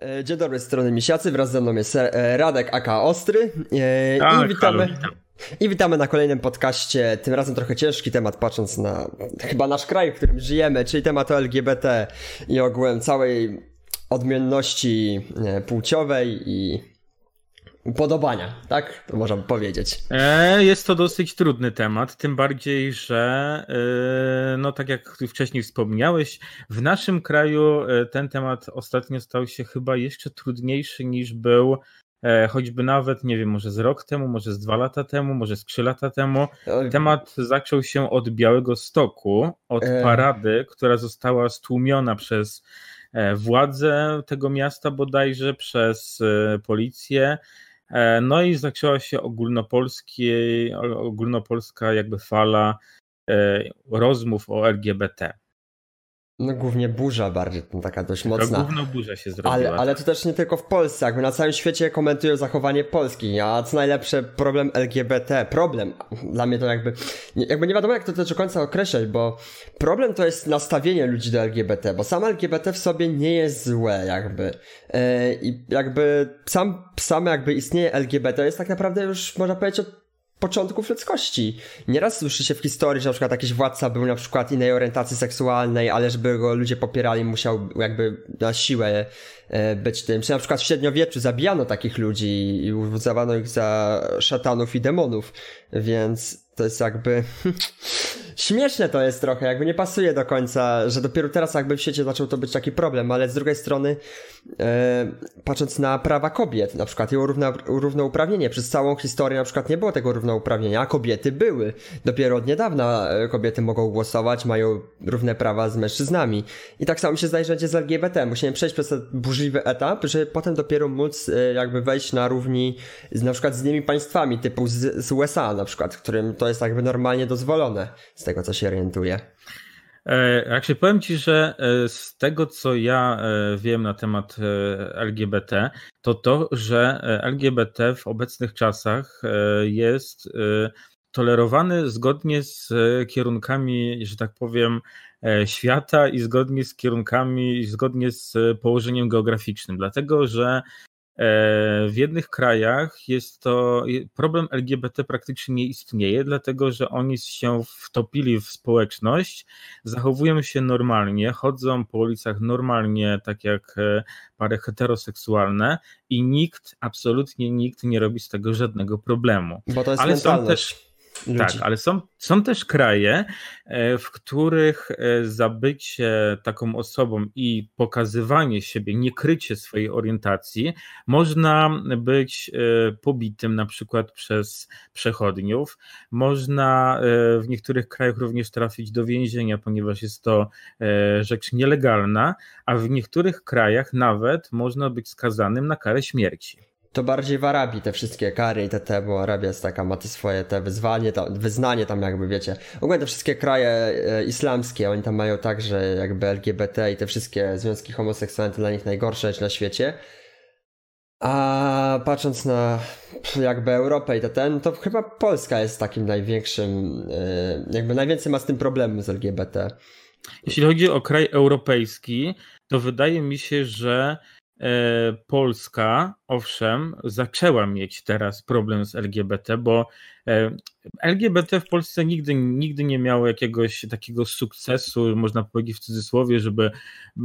E, dzień dobry, z strony Misiacy, wraz ze mną jest e, Radek aka Ostry e, tak, i witamy... Halo, witam. I witamy na kolejnym podcaście, tym razem trochę ciężki temat, patrząc na chyba nasz kraj, w którym żyjemy, czyli temat LGBT i ogółem całej odmienności płciowej i upodobania, tak? To można powiedzieć. E, jest to dosyć trudny temat, tym bardziej, że e, no tak jak wcześniej wspomniałeś, w naszym kraju e, ten temat ostatnio stał się chyba jeszcze trudniejszy niż był choćby nawet, nie wiem, może z rok temu, może z dwa lata temu, może z trzy lata temu. Temat zaczął się od Białego Stoku, od parady, która została stłumiona przez władze tego miasta bodajże, przez policję no i zaczęła się ogólnopolska jakby fala e, rozmów o LGBT. No głównie burza bardziej, taka dość mocna. Główno burza się zrobiła. Ale, ale to też nie tylko w Polsce, jakby na całym świecie komentują zachowanie Polski, a co najlepsze problem LGBT, problem, dla mnie to jakby, jakby nie wiadomo jak to też do końca określać, bo problem to jest nastawienie ludzi do LGBT, bo sam LGBT w sobie nie jest złe jakby yy, i jakby sam, sam jakby istnieje LGBT jest tak naprawdę już można powiedzieć od początków ludzkości. Nieraz słyszy się w historii, że na przykład jakiś władca był na przykład innej orientacji seksualnej, ale żeby go ludzie popierali, musiał jakby na siłę e, być tym. Czy na przykład w średniowieczu zabijano takich ludzi i uznawano ich za szatanów i demonów, więc to jest jakby śmieszne to jest trochę, jakby nie pasuje do końca, że dopiero teraz jakby w świecie zaczął to być taki problem, ale z drugiej strony e, patrząc na prawa kobiet, na przykład i równa, równouprawnienie, przez całą historię na przykład nie było tego równouprawnienia, a kobiety były. Dopiero od niedawna e, kobiety mogą głosować, mają równe prawa z mężczyznami. I tak samo się zdaje, z LGBT. Musimy przejść przez ten burzliwy etap, żeby potem dopiero móc e, jakby wejść na równi z, na przykład z innymi państwami, typu z, z USA na przykład, którym to jest jakby normalnie dozwolone. Z tego, co się orientuje. E, jak się powiem Ci, że e, z tego, co ja e, wiem na temat LGBT, to to, że LGBT w obecnych czasach jest tolerowany zgodnie z kierunkami, że tak powiem, świata i zgodnie z kierunkami, zgodnie z położeniem geograficznym, dlatego że w jednych krajach jest to problem LGBT praktycznie nie istnieje, dlatego że oni się wtopili w społeczność, zachowują się normalnie, chodzą po ulicach normalnie, tak jak e, pary heteroseksualne i nikt, absolutnie nikt nie robi z tego żadnego problemu. Bo to jest Ale mentalność. są też Ludzi. Tak, ale są, są też kraje, e, w których e, zabycie taką osobą i pokazywanie siebie, niekrycie swojej orientacji, można być e, pobitym na przykład przez przechodniów. Można w niektórych krajach również trafić do więzienia, ponieważ jest to rzecz nielegalna, a w niektórych krajach nawet można być skazanym na karę śmierci. To bardziej w Arabii te wszystkie kary i te, te bo Arabia jest taka, ma te swoje te wyzwanie, wyznanie tam jakby, wiecie. Ogólnie te wszystkie kraje e, islamskie, oni tam mają tak, że jakby LGBT i te wszystkie związki homoseksualne to dla nich najgorsze rzecz na świecie. A patrząc na jakby Europę i to ten, to chyba Polska jest takim największym, e, jakby najwięcej ma z tym problemu z LGBT. Jeśli chodzi o kraj europejski, to wydaje mi się, że Polska, owszem, zaczęła mieć teraz problem z LGBT, bo e, LGBT w Polsce nigdy, nigdy nie miało jakiegoś takiego sukcesu, można powiedzieć w cudzysłowie, żeby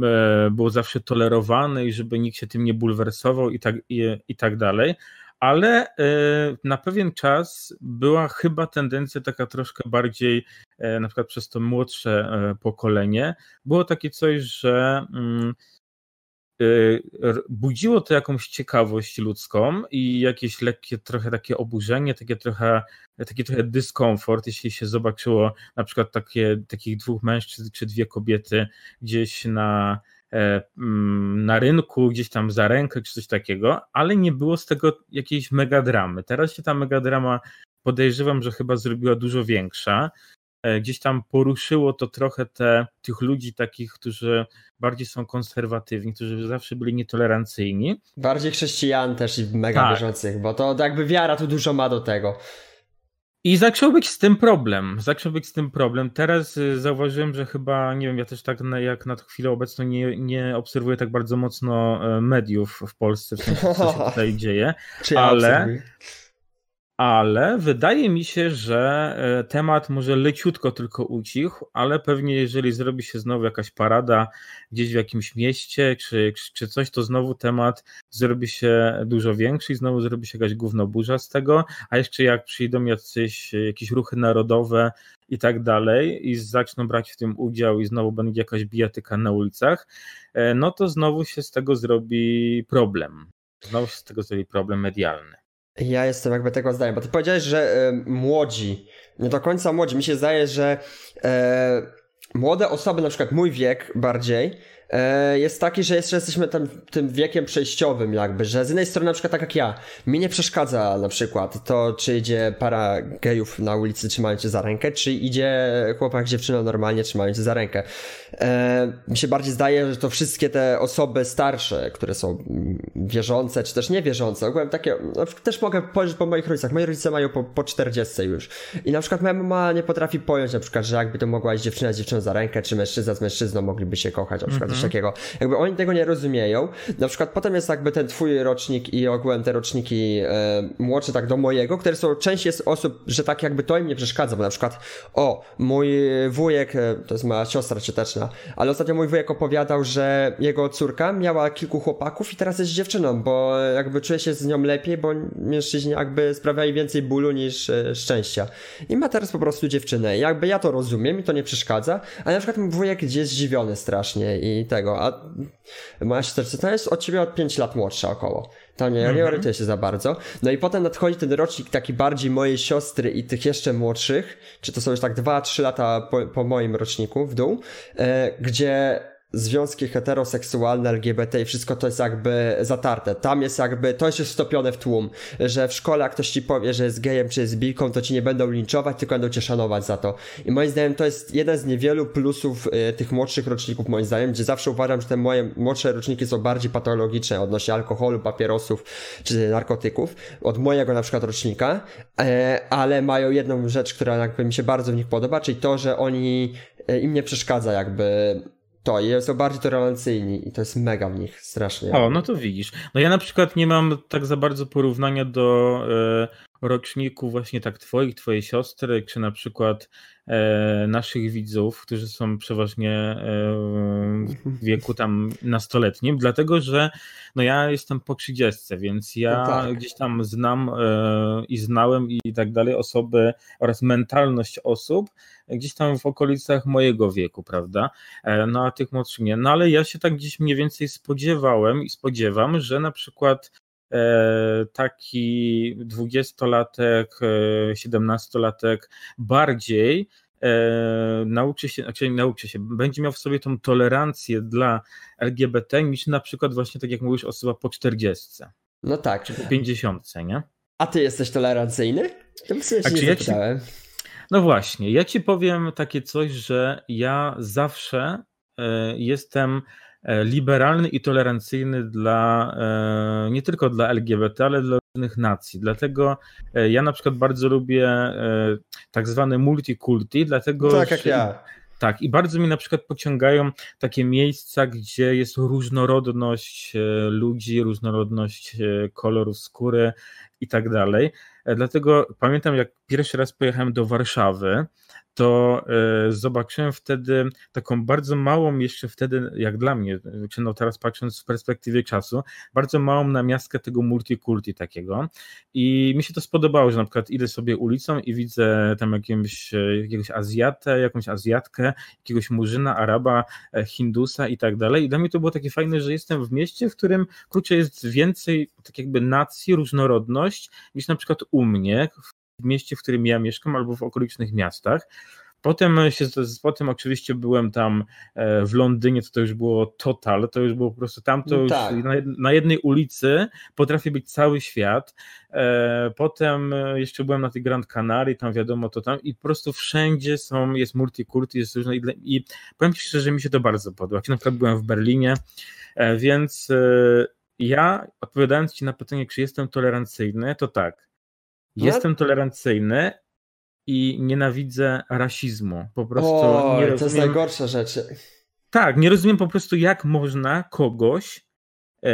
e, było zawsze tolerowane i żeby nikt się tym nie bulwersował i tak, i, i tak dalej. Ale na pewien czas była chyba tendencja taka troszkę bardziej, na przykład przez to młodsze pokolenie, było takie coś, że mm, budziło to jakąś ciekawość ludzką i jakieś lekkie trochę takie oburzenie, takie trochę, taki trochę dyskomfort, jeśli się zobaczyło na przykład takie, takich dwóch mężczyzn czy dwie kobiety gdzieś na, e, mm, na rynku, gdzieś tam za rękę czy coś takiego, ale nie było z tego jakiejś megadramy. Teraz się ta megadrama podejrzewam, że chyba zrobiła dużo większa. E, gdzieś tam poruszyło to trochę te, tych ludzi takich, którzy bardziej są konserwatywni, którzy zawsze byli nietolerancyjni. Bardziej chrześcijan też i mega tak. wierzących, bo to jakby wiara tu dużo ma do tego. I zaczął być z tym problem. Zaczął być z tym problem. Teraz y, zauważyłem, że chyba, nie wiem, ja też tak na, jak na chwilę obecną nie, nie obserwuję tak bardzo mocno e, mediów w Polsce, w sensie, co się tutaj dzieje, Czy ja ale, obserwuję? Ale wydaje mi się, że e, temat może leciutko tylko ucichł, ale pewnie jeżeli zrobi się znowu jakaś parada gdzieś w jakimś mieście czy, czy coś, to znowu temat zrobi się dużo większy i znowu zrobi się jakaś gównoburza z tego, a jeszcze jak przyjdą jacyś, jakieś ruchy narodowe i tak dalej i zaczną brać w tym udział i znowu będzie jakaś bijatyka na ulicach, e, no to znowu się z tego zrobi problem. Znowu się z tego zrobi problem medialny. Ja jestem jakby tego zdania, bo ty powiedziałeś, że e, młodzi, nie do końca młodzi, mi się zdaje, że e, młode osoby, na przykład mój wiek bardziej, jest taki, że jeszcze jesteśmy tam, tym wiekiem przejściowym jakby, że z jednej strony na przykład tak jak ja, mi nie przeszkadza na przykład to, czy idzie para gejów na ulicy trzymając cię za rękę, czy idzie chłopak, dziewczyna normalnie trzymając cię za rękę. E, mi się bardziej zdaje, że to wszystkie te osoby starsze, które są wierzące, czy też niewierzące, ogółem takie, przykład też mogę powiedzieć po moich rodzicach, moi rodzice mają po, po 40 już i na przykład moja mama nie potrafi pojąć na przykład, że jakby to mogła iść dziewczyna z dziewczyną za rękę, czy mężczyzna z mężczyzną mogliby się kochać, na przykład coś takiego. Jakby oni tego nie rozumieją. Na przykład potem jest jakby ten twój rocznik i ogółem te roczniki e, młodsze tak do mojego, które są, część jest osób, że tak jakby to im nie przeszkadza, bo na przykład o, mój wujek, e, to jest moja siostra cioteczna, ale ostatnio mój wujek opowiadał, że jego córka miała kilku chłopaków i teraz jest dziewczyną, bo jakby czuje się z nią lepiej, bo mężczyźni jakby sprawiali więcej bólu niż e, szczęścia. I ma teraz po prostu dziewczynę. Jakby ja to rozumiem i to nie przeszkadza, ale na przykład mój wujek jest zdziwiony strasznie i tego, a moja siostra jest od ciebie od 5 lat młodsza około. To nie, nie orientuję się za bardzo. No i potem nadchodzi ten rocznik taki bardziej mojej siostry i tych jeszcze młodszych, czy to są już tak 2-3 lata po, po moim roczniku w dół, e, gdzie związki heteroseksualne, LGBT i wszystko to jest jakby zatarte. Tam jest jakby, to jest już stopione w tłum, że w szkole jak ktoś ci powie, że jest gejem czy jest bilką, to ci nie będą linczować, tylko będą cię szanować za to. I moim zdaniem to jest jeden z niewielu plusów y, tych młodszych roczników, moim zdaniem, gdzie zawsze uważam, że te moje młodsze roczniki są bardziej patologiczne odnośnie alkoholu, papierosów czy narkotyków od mojego na przykład rocznika, e, ale mają jedną rzecz, która jakby mi się bardzo w nich podoba, czyli to, że oni e, im nie przeszkadza jakby to i są bardziej tolerancyjni i to jest mega w nich strasznie. O, no to widzisz. No ja na przykład nie mam tak za bardzo porównania do e, roczników właśnie tak twoich, twojej siostry, czy na przykład e, naszych widzów, którzy są przeważnie e, w wieku tam nastoletnim, dlatego że no ja jestem po 30, więc ja No tak. gdzieś tam znam e, i znałem i tak dalej osoby oraz mentalność osób gdzieś tam w okolicach mojego wieku, prawda? E, No a tych młodszych nie. No ale ja się tak gdzieś mniej więcej spodziewałem i spodziewam, że na przykład taki dwudziestolatek, e, siedemnastolatek bardziej e, nauczy się, znaczy nauczy się, będzie miał w sobie tą tolerancję dla LGBT niż na przykład właśnie tak jak mówisz osoba po 40 No tak. czy po 50, nie? A ty jesteś tolerancyjny? To w nie ja ci-. No właśnie, ja ci powiem takie coś, że ja zawsze e, jestem e, liberalny i tolerancyjny dla e, nie tylko dla LGBT, ale dla różnych nacji. Dlatego e, ja na przykład bardzo lubię e, tak zwane multikulti, dlatego Tak jak ja. tak, i bardzo mi na przykład pociągają takie miejsca, gdzie jest różnorodność e, ludzi, różnorodność e, kolorów skóry i tak dalej. E, Dlatego pamiętam, jak pierwszy raz pojechałem do Warszawy, to e, zobaczyłem wtedy taką bardzo małą, jeszcze wtedy, jak dla mnie, czy no teraz patrząc w perspektywie czasu, bardzo małą namiastkę tego multikulti takiego. I mi się to spodobało, że na przykład idę sobie ulicą i widzę tam jakiegoś, e, jakiegoś Azjatę, jakąś Azjatkę, jakiegoś Murzyna, Araba, Hindusa i tak dalej. I dla mnie to było takie fajne, że jestem w mieście, w którym kurczę jest więcej tak jakby nacji, różnorodność niż na przykład u mnie, w mieście, w którym ja mieszkam albo w okolicznych miastach. Potem się, potem oczywiście byłem tam e, w Londynie, to to już było total, to już było po prostu tam, to No już tak. na, jed- na jednej ulicy potrafi być cały świat. E, Potem e, jeszcze byłem na tej Grand Canary, tam wiadomo to tam i po prostu wszędzie są, jest multikulti, jest różne i, powiem Ci szczerze, że mi się to bardzo podoba. Na przykład byłem w Berlinie, więc ja odpowiadając Ci na pytanie, czy jestem tolerancyjny, to tak. No. Jestem tolerancyjny, i nienawidzę rasizmu. Po prostu o, nie rozumiem... to jest najgorsza rzecz. Tak, nie rozumiem po prostu, jak można kogoś. E,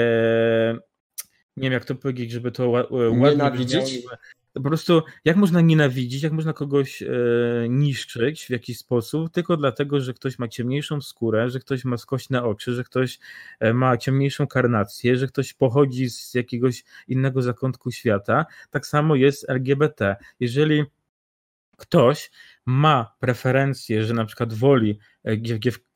nie wiem, jak to powiedzieć, żeby to ładnie Nienawidzić? Po prostu, jak można nienawidzić, jak można kogoś e, niszczyć w jakiś sposób, tylko dlatego, że ktoś ma ciemniejszą skórę, że ktoś ma skośne oczy, że ktoś e, ma ciemniejszą karnację, że ktoś pochodzi z jakiegoś innego zakątku świata. Tak samo jest LGBT. Jeżeli ktoś ma preferencję, że na przykład woli, e,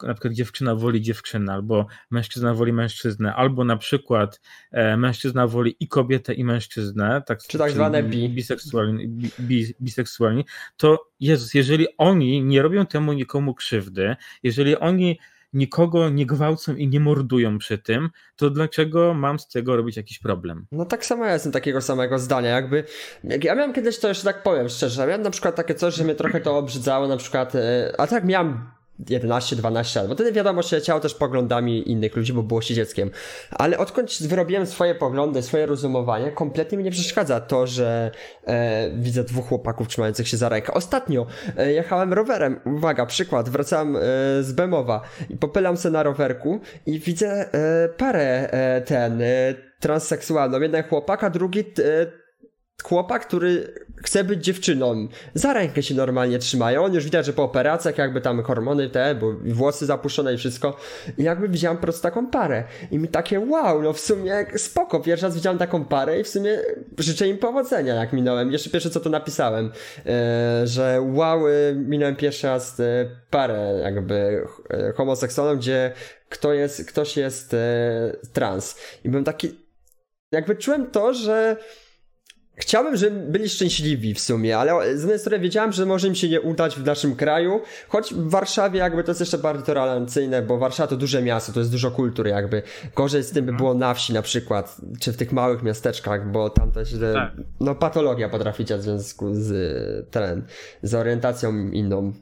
na przykład dziewczyna woli dziewczynę, albo mężczyzna woli mężczyznę, albo na przykład e, mężczyzna woli i kobietę, i mężczyznę, tak, czy tak zwane bi. Biseksualni, bi, biseksualni, to Jezus, jeżeli oni nie robią temu nikomu krzywdy, jeżeli oni nikogo nie gwałcą i nie mordują przy tym, to dlaczego mam z tego robić jakiś problem? No tak samo ja jestem takiego samego zdania, jakby, jak ja miałem kiedyś to jeszcze tak powiem szczerze, miałem na przykład takie coś, że mnie trochę to obrzydzało, na przykład, e, a tak miałem 11-12 lat, bo wtedy wiadomo, się leciało też poglądami innych ludzi, bo było się dzieckiem. Ale odkąd wyrobiłem swoje poglądy, swoje rozumowanie, kompletnie mi nie przeszkadza to, że e, widzę dwóch chłopaków trzymających się za rękę. Ostatnio e, jechałem rowerem, uwaga, przykład, wracałem e, z Bemowa i popylam się na rowerku i widzę e, parę e, ten e, transseksualną. Jeden chłopak, a drugi chłopak, który chce być dziewczyną. Za rękę się normalnie trzymają. On już widać, że po operacjach jakby tam hormony te, bo włosy zapuszczone i wszystko. I jakby widziałem po prostu taką parę. I mi takie wow, no w sumie spoko. Pierwszy raz widziałem taką parę i w sumie życzę im powodzenia, jak minąłem. Jeszcze pierwsze co to napisałem, e, że wow, minąłem pierwszy raz e, parę jakby e, homoseksualną, gdzie kto jest, ktoś jest trans. I byłem taki, jakby czułem to, że Chciałbym, żeby byli szczęśliwi w sumie, ale z jednej strony wiedziałem, że może im się nie udać w naszym kraju, choć w Warszawie jakby to jest jeszcze bardziej tolerancyjne, bo Warszawa to duże miasto, to jest dużo kultury jakby. Gorzej z tym by było na wsi na przykład, czy w tych małych miasteczkach, bo tam też tak. no patologia potraficie w związku z ten, z orientacją inną.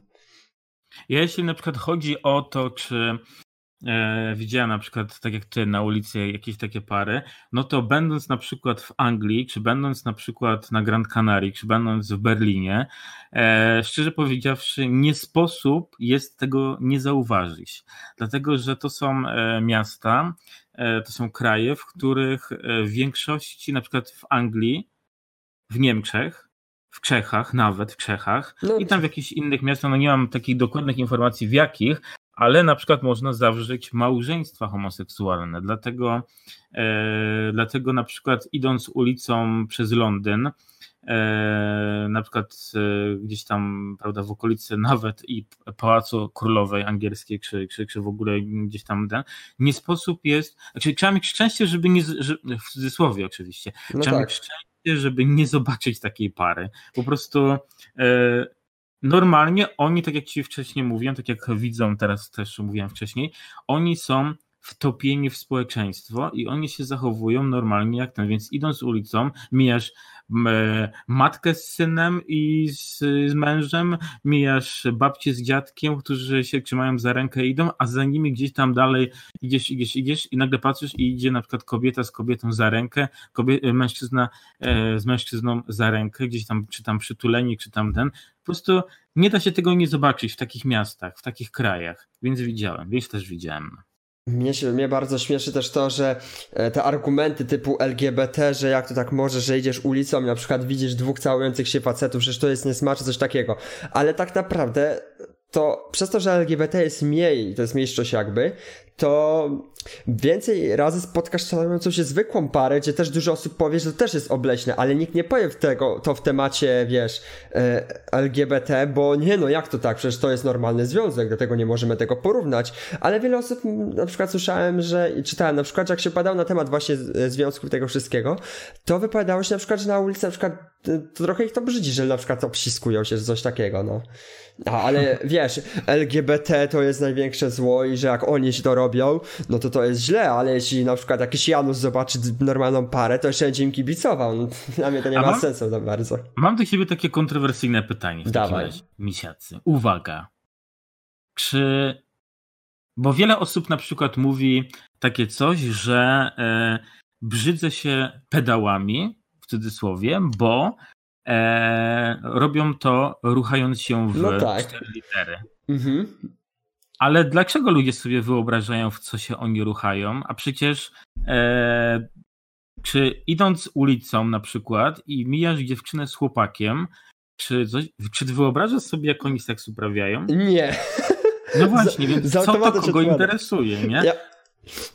Jeśli na przykład chodzi o to, czy e, widziałem na przykład, tak jak ty, na ulicy jakieś takie pary, no to będąc na przykład w Anglii, czy będąc na przykład na Grand Canary, czy będąc w Berlinie, e, szczerze powiedziawszy, nie sposób jest tego nie zauważyć. Dlatego, że to są e, miasta, e, to są kraje, w których e, w większości, na przykład w Anglii, w Niemczech, w Czechach, nawet w Czechach no. i tam w jakichś innych miastach, no nie mam takich dokładnych informacji w jakich, ale na przykład można zawrzeć małżeństwa homoseksualne. Dlatego, e, dlatego na przykład idąc ulicą przez Londyn, e, na przykład e, gdzieś tam, prawda, w okolicy nawet i Pałacu Królowej Angielskiej, czy, czy, czy w ogóle gdzieś tam, ten, nie sposób jest, znaczy trzeba mieć szczęście, żeby nie, że, w cudzysłowie oczywiście, no trzeba tak. mieć szczęście, żeby nie zobaczyć takiej pary. Po prostu e, normalnie oni, tak jak ci wcześniej mówiłem, tak jak widzą teraz też mówiłem wcześniej, oni są wtopieni w społeczeństwo i oni się zachowują normalnie jak ten, więc idąc ulicą, mijasz matkę z synem i z, z mężem, mijasz babcię z dziadkiem, którzy się trzymają za rękę i idą, a za nimi gdzieś tam dalej idziesz, idziesz, idziesz i nagle patrzysz i idzie na przykład kobieta z kobietą za rękę, kobie, mężczyzna e, z mężczyzną za rękę, gdzieś tam, czy tam przytuleni, czy tam ten. Po prostu nie da się tego nie zobaczyć w takich miastach, w takich krajach, więc widziałem, więc też widziałem. Mnie, się, mnie bardzo śmieszy też to, że e, te argumenty typu LGBT, że jak to tak może, że idziesz ulicą i na przykład widzisz dwóch całujących się facetów, że to jest niesmaczne, coś takiego. Ale tak naprawdę to przez to, że LGBT jest mniej, to jest mniejszość jakby, to więcej razy spotkasz całującą się zwykłą parę, gdzie też dużo osób powie, że to też jest obleśne, ale nikt nie powie tego, to w temacie, wiesz, e, LGBT, bo nie no, jak to tak, przecież to jest normalny związek, do tego nie możemy tego porównać, ale wiele osób, na przykład słyszałem, że czytałem na przykład, jak się padał na temat właśnie związków tego wszystkiego, to wypowiadało się na przykład, że na ulicy na przykład to trochę ich to brzydzi, że na przykład obsiskują się, coś takiego, no. A, ale wiesz, LGBT to jest największe zło i że jak oni się to robią, no to to jest źle, ale jeśli na przykład jakiś Janusz zobaczy normalną parę, to jeszcze będzie im kibicował. No, dla mnie to nie A ma mam, sensu za bardzo. Mam do ciebie takie kontrowersyjne pytanie w Dawaj. takim misiacy. Uwaga. Czy... Bo wiele osób na przykład mówi takie coś, że e, brzydzę się pedałami, cudzysłowie, bo e, robią to ruchając się w no tak. cztery litery. Mhm. Ale dlaczego ludzie sobie wyobrażają, w co się oni ruchają? A przecież e, czy idąc ulicą na przykład i mijasz dziewczynę z chłopakiem, czy, coś, czy ty wyobrażasz sobie, jak oni seks uprawiają? Nie. No właśnie, więc co to kogo interesuje, nie? Ja,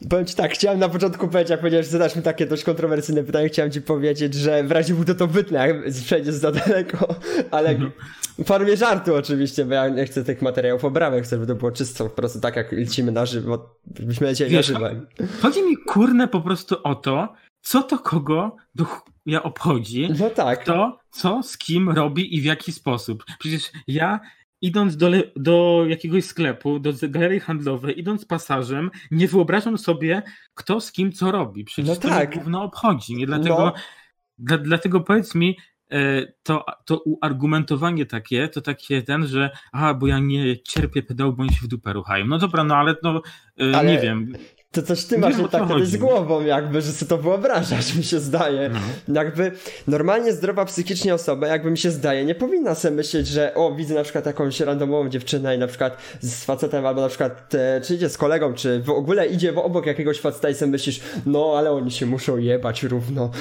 Powiem ci tak, chciałem na początku powiedzieć, jak powiedziałeś, że zadasz mi takie dość kontrowersyjne pytanie, chciałem ci powiedzieć, że w razie budę to wytnę, jak przejdziesz za daleko, ale mhm. w formie żartu oczywiście, bo ja nie chcę tych materiałów obramek, chcę, żeby to było czysto, po prostu tak jak lecimy na żywo, byśmy lecieli Wiesz, na żywo. Chodzi mi kurne po prostu o to, co to kogo do ja obchodzi, no tak. kto, co, z kim robi i w jaki sposób. Przecież ja idąc do, do jakiegoś sklepu, do galerii handlowej, idąc pasażem, nie wyobrażam sobie, kto z kim co robi. Przecież no to tak. mnie gówno obchodzi. Nie dlatego, no. dla, dlatego powiedz mi, e, to, to uargumentowanie takie, to takie ten, że a, bo ja nie cierpię pedału, bo oni się w dupę ruchają. No dobra, no ale no, ale... nie wiem to coś ty masz nie tak wtedy z głową, jakby, że sobie to wyobrażasz, mi się zdaje. No. Jakby normalnie zdrowa psychicznie osoba, jakby mi się zdaje, nie powinna sobie myśleć, że o, widzę na przykład jakąś randomową dziewczynę i na przykład z facetem, albo na przykład e, czy idzie z kolegą, czy w ogóle idzie w obok jakiegoś faceta i sobie myślisz, no, ale oni się muszą jebać równo.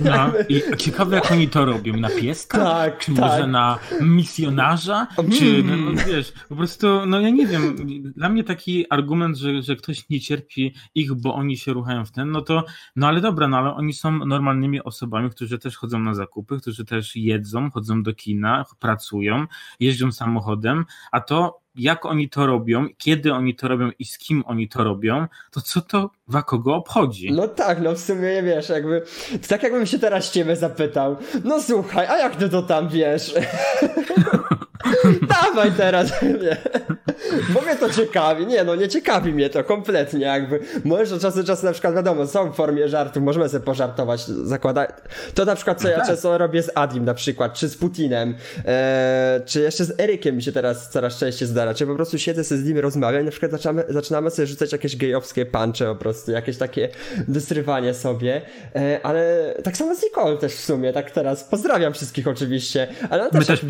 No, i ciekawe jak oni to robią, na pieska? Tak, czy tak. może na misjonarza? Mm. Czy, no, no, wiesz, po prostu, no ja nie wiem, dla mnie taki argument, że, że ktoś nie cierpi ich, bo oni się ruchają w ten, no to, no ale dobra, no ale oni są normalnymi osobami, którzy też chodzą na zakupy, którzy też jedzą, chodzą do kina, pracują, jeżdżą samochodem, a to jak oni to robią, kiedy oni to robią i z kim oni to robią, to co to wa kogo obchodzi? No tak, no w sumie wiesz, jakby tak jakbym się teraz ciebie zapytał, no słuchaj, a jak ty to tam wiesz? Dawaj teraz, nie. Bo mnie to ciekawi. Nie, no nie ciekawi mnie to kompletnie jakby. Możesz od czasu do czasu na przykład, wiadomo, są w formie żartu, możemy sobie pożartować, zakładać. To na przykład, co ja no tak. często robię z Adim na przykład, czy z Putinem, e, czy jeszcze z Erykiem mi się teraz coraz częściej zdarza, czy po prostu siedzę sobie z nim rozmawiam i na przykład zaczynamy, zaczynamy sobie rzucać jakieś gejowskie puncze po prostu, jakieś takie wysrywanie sobie, e, ale tak samo z Nicole też w sumie, tak teraz. Pozdrawiam wszystkich oczywiście, ale też... Też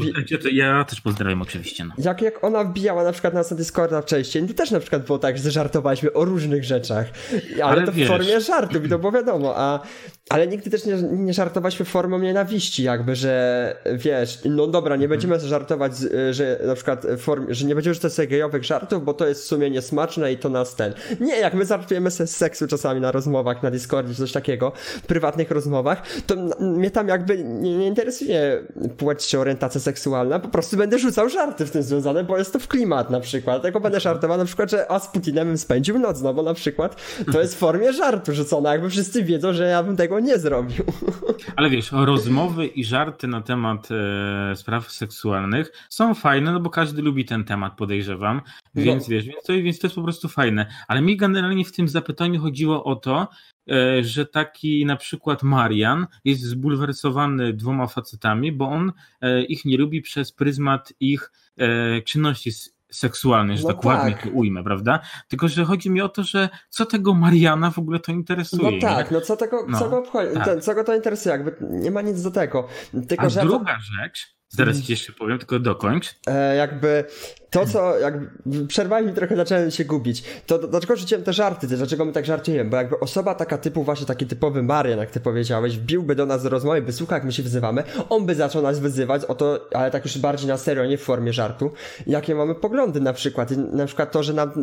ja też pozdrawiam oczywiście. No. Jak, jak ona wbijała na przykład na Discorda wcześniej, to też na przykład było tak, że żartowaliśmy o różnych rzeczach, ale, ale to wiesz. w formie żartów i to było wiadomo, a, ale nigdy też nie, nie żartowaliśmy formą nienawiści jakby, że wiesz, no dobra, nie będziemy żartować, że na przykład form, że nie będziemy rzucać sobie gejowych żartów, bo to jest w sumie niesmaczne i to nas ten. Nie, jak my żartujemy z seksu czasami na rozmowach, na Discordzie czy coś takiego, prywatnych rozmowach, to mnie tam jakby nie, nie interesuje płeć czy orientacja seksualna, po prostu będę rzucał żarty w tym związane, bo jest to w klimat na przykład. Tego będę żartował na przykład, że a z Putinem spędził noc, no bo na przykład to jest w formie żartu rzucone, jakby wszyscy wiedzą, że ja bym tego nie zrobił. Ale wiesz, rozmowy i żarty na temat e, spraw seksualnych są fajne, no bo każdy lubi ten temat, podejrzewam, więc no. wiesz, więc to, więc to jest po prostu fajne. Ale mi generalnie w tym zapytaniu chodziło o to, e, że taki na przykład Marian jest zbulwersowany dwoma facetami, bo on e, ich nie lubi przez pryzmat ich e, czynności seksualnej, że no tak ładnie to ujmę, prawda? Tylko, że chodzi mi o to, że co tego Mariana w ogóle to interesuje. No tak, nie? no co tego, no, co go obchodzi, tak. co go to interesuje, jakby nie ma nic do tego. Tylko, A że... druga rzecz, zaraz ci jeszcze powiem, tylko dokończ. E, jakby to, co jak przerwali mi trochę, zacząłem się gubić. To, to dlaczego rzuciłem te żarty, dlaczego my tak żartujemy? Bo jakby osoba taka typu, właśnie taki typowy Marian, jak ty powiedziałeś, wbiłby do nas do rozmowy, by słuchał, jak my się wyzywamy, on by zaczął nas wyzywać o to, ale tak już bardziej na serio, nie w formie żartu, jakie mamy poglądy na przykład. I na przykład to, że nam e,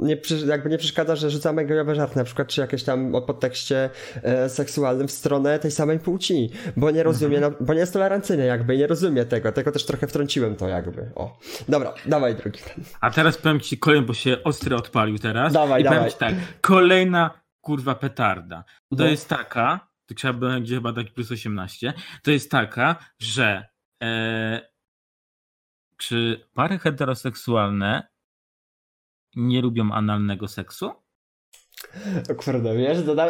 nie, jakby nie przeszkadza, że rzucamy gejowe żarty, na przykład, czy jakieś tam o podtekście e, seksualnym w stronę tej samej płci, bo nie rozumie, mhm. bo nie jest tolerancyjny jakby nie rozumie tego, tego też trochę wtrąciłem to jakby. O, dobra. Dawaj drugi. A teraz powiem ci kolejny, bo się ostry odpalił teraz. Dawaj, I dawaj. tak, kolejna kurwa petarda. To no. jest taka, to trzeba będzie chyba dać plus 18, to jest taka, że e, czy pary heteroseksualne nie lubią analnego seksu? O kurde, wiesz, dodam,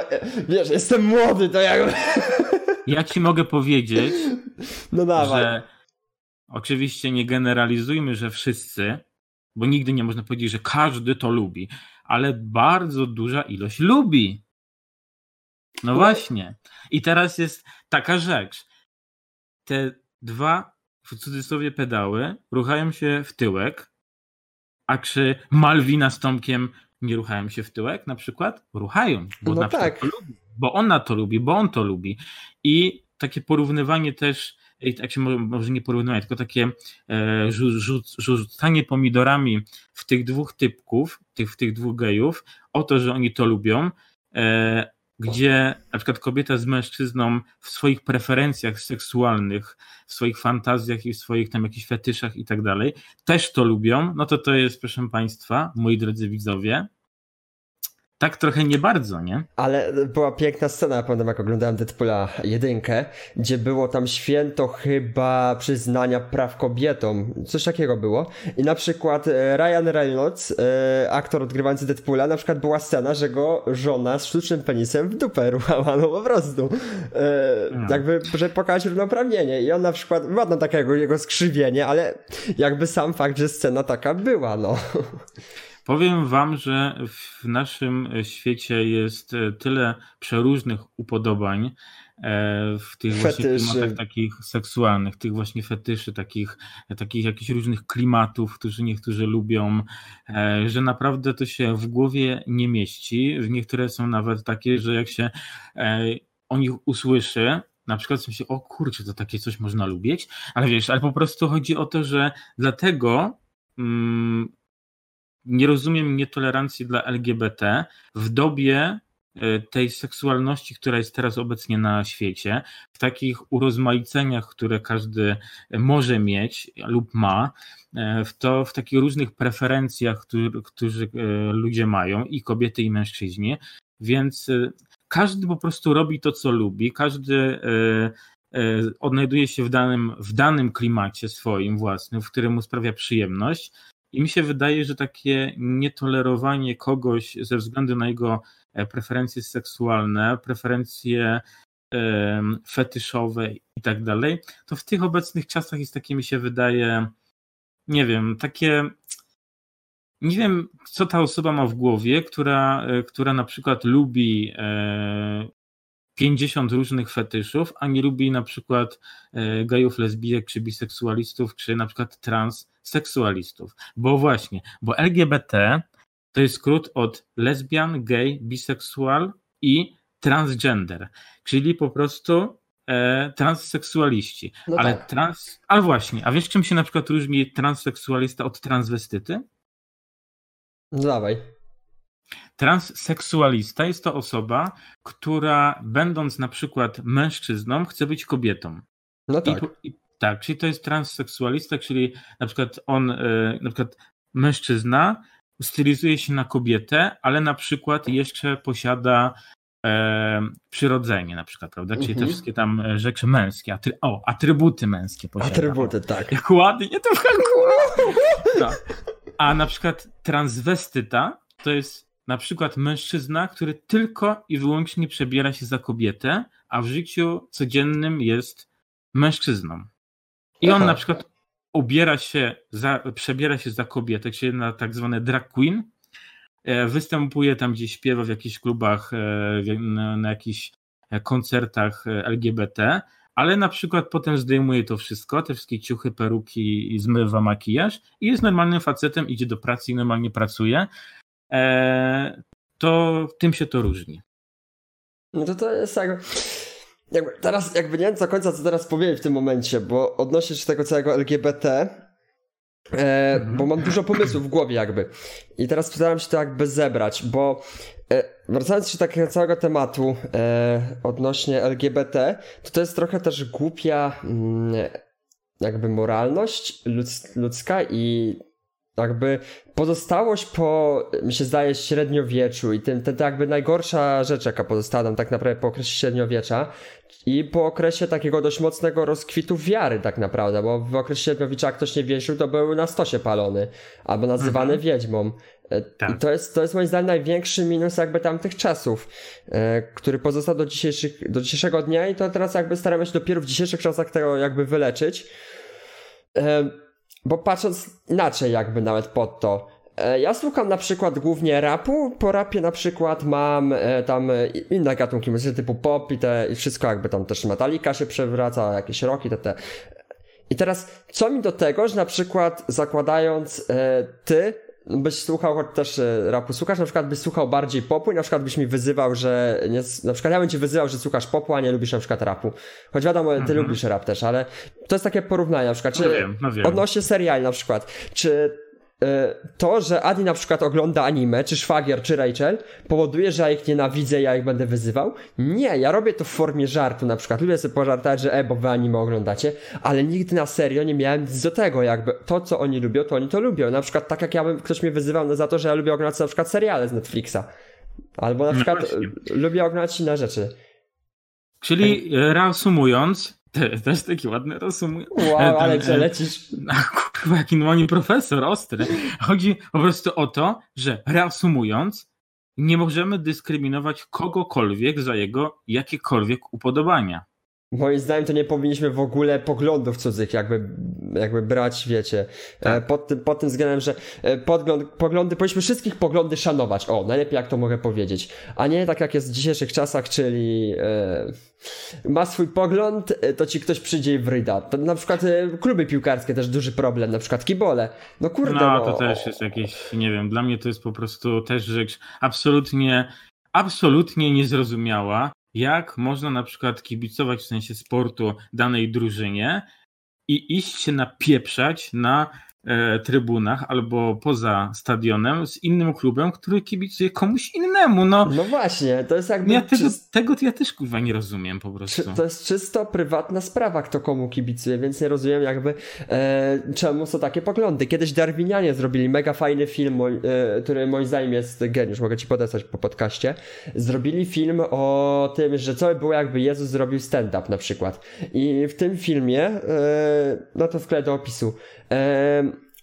wiesz, jestem młody, to jakby... Ja ci mogę powiedzieć, no dawaj. że Oczywiście nie generalizujmy, że wszyscy, bo nigdy nie można powiedzieć, że każdy to lubi, ale bardzo duża ilość lubi. No właśnie. I teraz jest taka rzecz. te dwa w cudzysłowie pedały ruchają się w tyłek, a czy Malwina z Tomkiem nie ruchają się w tyłek na przykład? Ruchają, bo no na tak. przykład lubi, bo ona to lubi, bo on to lubi. I takie porównywanie też, tak się może nie porównywać, tylko takie e, rzucanie pomidorami w tych dwóch typków, tych, w tych dwóch gejów, o to, że oni to lubią, e, gdzie na przykład kobieta z mężczyzną w swoich preferencjach seksualnych, w swoich fantazjach i w swoich tam jakichś fetyszach i tak dalej, też to lubią, no to to jest, proszę Państwa, moi drodzy widzowie, tak trochę nie bardzo, nie? Ale była piękna scena, ja pamiętam jak oglądałem Deadpoola jedynkę, gdzie było tam święto chyba przyznania praw kobietom, coś takiego było. I na przykład e, Ryan Reynolds, e, aktor odgrywający Deadpoola, na przykład była scena, że go żona z sztucznym penisem w dupę ruchała, no po prostu. No. Jakby, żeby pokazać równouprawnienie. I on na przykład, ładno takiego jego skrzywienie, ale jakby sam fakt, że scena taka była, no. Powiem Wam, że w naszym świecie jest e, tyle przeróżnych upodobań e, w tych fetyszy. właśnie klimatach takich seksualnych, tych właśnie fetyszy, takich, takich jakichś różnych klimatów, którzy niektórzy lubią, e, że naprawdę to się w głowie nie mieści. Niektóre są nawet takie, że jak się o nich usłyszy, na przykład myślę, o kurczę, to takie coś można lubić, ale wiesz, ale po prostu chodzi o to, że dlatego mm, nie rozumiem nietolerancji dla LGBT w dobie e, tej seksualności, która jest teraz obecnie na świecie, w takich urozmaiceniach, które każdy może mieć lub ma, e, w, to, w takich różnych preferencjach, które, którzy e, ludzie mają, i kobiety, i mężczyźni. Więc każdy po prostu robi to, co lubi, każdy odnajduje się w danym, w danym klimacie swoim własnym, w którym mu sprawia przyjemność i mi się wydaje, że takie nietolerowanie kogoś ze względu na jego e, preferencje seksualne, preferencje fetyszowe i tak dalej, to w tych obecnych czasach jest takie, mi się wydaje, nie wiem, takie. Nie wiem, co ta osoba ma w głowie, która, e, która na przykład lubi 50 e, różnych fetyszów, a nie lubi na przykład gejów, lesbijek, czy biseksualistów, czy na przykład trans seksualistów. Bo właśnie, bo LGBT to jest skrót od lesbian, gay, biseksual i transgender, czyli po prostu e, transseksualiści. No ale tak. trans. Ale właśnie, a wiesz, czym się na przykład różni transseksualista od transwestyty? No dawaj. Transseksualista jest to osoba, która będąc na przykład mężczyzną, chce być kobietą. No tak. I, tak, czyli to jest transseksualista, czyli na przykład on, e, na przykład mężczyzna stylizuje się na kobietę, ale na przykład jeszcze posiada e, przyrodzenie na przykład, prawda? Czyli te mhm. wszystkie tam rzeczy męskie, atry, o, atrybuty męskie posiada. Atrybuty, tak. Jak ładnie to no. A na przykład transwestyta to jest na przykład mężczyzna, który tylko i wyłącznie przebiera się za kobietę, a w życiu codziennym jest mężczyzną. I on na przykład ubiera się, za, przebiera się za kobietę, czyli na tak zwane drag queen, e, występuje tam gdzieś, śpiewa w jakichś klubach, e, na, na jakichś e, koncertach LGBT, ale na przykład potem zdejmuje to wszystko, te wszystkie ciuchy, peruki i zmywa makijaż i jest normalnym facetem, idzie do pracy i normalnie pracuje. To tym się to różni. No to to jest tak jakby teraz jakby nie wiem do końca co teraz powiedzieć w tym momencie, bo odnośnie się tego całego LGBT, e, mhm. bo mam dużo pomysłów w głowie jakby. I teraz postaram się to jakby zebrać, bo e, wracając do takiego całego tematu e, odnośnie LGBT, to to jest trochę też głupia mm, jakby moralność ludzka i jakby pozostałość po, mi się zdaje, średniowieczu i ten, ten, to jakby najgorsza rzecz, jaka pozostała nam tak naprawdę po okresie średniowiecza i po okresie takiego dość mocnego rozkwitu wiary tak naprawdę, bo w okresie średniowiecza jak ktoś nie wierzył, to był na stosie palony albo nazywany mhm. wiedźmą. E, tak. I to jest, to jest moim zdaniem największy minus jakby tamtych czasów, e, który pozostał do, dzisiejszych, do dzisiejszego dnia i to teraz jakby staramy się dopiero w dzisiejszych czasach tego jakby wyleczyć. E, bo patrząc inaczej jakby nawet pod to, E, ja słucham na przykład głównie rapu, po rapie na przykład mam e, tam e, inne gatunki muzyki typu pop i, te, i wszystko jakby tam też Metallica się przewraca, jakieś roki, te, te. I teraz, co mi do tego, że na przykład zakładając e, ty byś słuchał choć też e, rapu słuchasz, na przykład byś słuchał bardziej popu i na przykład byś mi wyzywał, że nie, na przykład ja bym ci wyzywał, że słuchasz popu, a nie lubisz na przykład rapu. Choć wiadomo, ty mhm. lubisz rap też, ale to jest takie porównanie na przykład, czy no wiem, no wiem. odnośnie seriali na przykład, czy to, że Adi na przykład ogląda anime, czy Szwagier, czy Rachel, powoduje, że ja ich nienawidzę, ja ich będę wyzywał? Nie, ja robię to w formie żartu na przykład. Lubię sobie pożartać, że e, bo wy anime oglądacie, ale nigdy na serio nie miałem nic do tego, jakby to, co oni lubią, to oni to lubią. Na przykład tak jak ja bym, ktoś mnie wyzywał za to, że ja lubię oglądać na przykład seriale z Netflixa. Albo na no przykład no lubię oglądać inne rzeczy. Czyli reasumując, to jest taki ładny rozum. Wow, ale gdzie lecisz? Kurwa, jaki normalnie profesor, ostry. Chodzi po prostu o to, że reasumując, nie możemy dyskryminować kogokolwiek za jego jakiekolwiek upodobania. Moim zdaniem to nie powinniśmy w ogóle poglądów cudzych jakby, jakby brać, wiecie, e, tak. pod, tym, pod tym względem, że e, podgląd, poglądy, powinniśmy wszystkich poglądy szanować, o, najlepiej jak to mogę powiedzieć, a nie tak jak jest w dzisiejszych czasach, czyli e, ma swój pogląd, e, to ci ktoś przyjdzie i wryda. To na przykład e, kluby piłkarskie też duży problem, na przykład kibole. No kurde. No, no to też jest jakieś, nie wiem, dla mnie to jest po prostu też rzecz absolutnie, absolutnie niezrozumiała jak można na przykład kibicować w sensie sportu danej drużynie i iść się napieprzać na trybunach albo poza stadionem z innym klubem, który kibicuje komuś innemu. No, no właśnie, to jest jakby. Ja tego, czyst... tego ja też kurwa nie rozumiem po prostu. To jest czysto prywatna sprawa, kto komu kibicuje, więc nie rozumiem jakby e, czemu są takie poglądy. Kiedyś Darwinianie zrobili mega fajny film, e, który moim zdaniem jest geniusz, mogę ci podesłać po podcaście. Zrobili film o tym, że co było jakby Jezus zrobił stand-up na przykład. I w tym filmie, e, no to wkleję do opisu,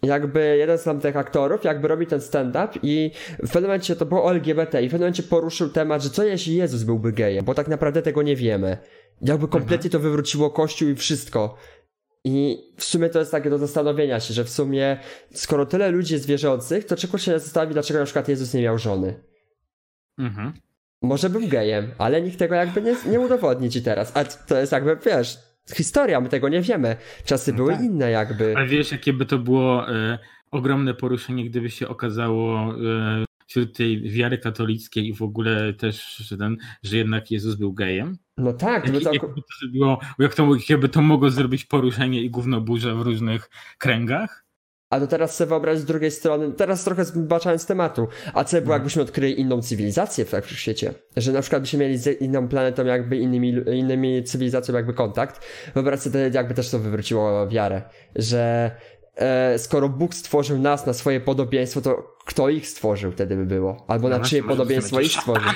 jakby jeden z tamtych aktorów jakby robi ten stand-up i w pewnym momencie to było o LGBT i w pewnym momencie poruszył temat, że co jeśli Jezus byłby gejem, bo tak naprawdę tego nie wiemy. Jakby kompletnie to wywróciło kościół i wszystko. I w sumie to jest takie do zastanowienia się, że w sumie skoro tyle ludzi jest wierzących, to czego się zastanowi, dlaczego na przykład Jezus nie miał żony. Mhm. Może był gejem, ale nikt tego jakby nie, nie udowodni ci teraz. A to jest jakby, wiesz, historia, my tego nie wiemy. Czasy no były tak. inne jakby. Ale wiesz, jakie by to było e, ogromne poruszenie, gdyby się okazało e, wśród tej wiary katolickiej i w ogóle też, że, ten, że jednak Jezus był gejem? No tak. Jak, no to... Jakby to zrobiło, jak to, jakby to mogło zrobić poruszenie i gówno w różnych kręgach? A to teraz sobie wyobraź z drugiej strony, teraz trochę zbaczając tematu, a co było, jakbyśmy odkryli inną cywilizację w świecie? Że na przykład byśmy mieli z inną planetą, jakby innymi, innymi cywilizacją jakby kontakt. Wyobraź sobie, jakby też to wywróciło wiarę, że e, skoro Bóg stworzył nas na swoje podobieństwo, to kto ich stworzył wtedy by było? Albo no na czyje podobieństwo ich stworzył?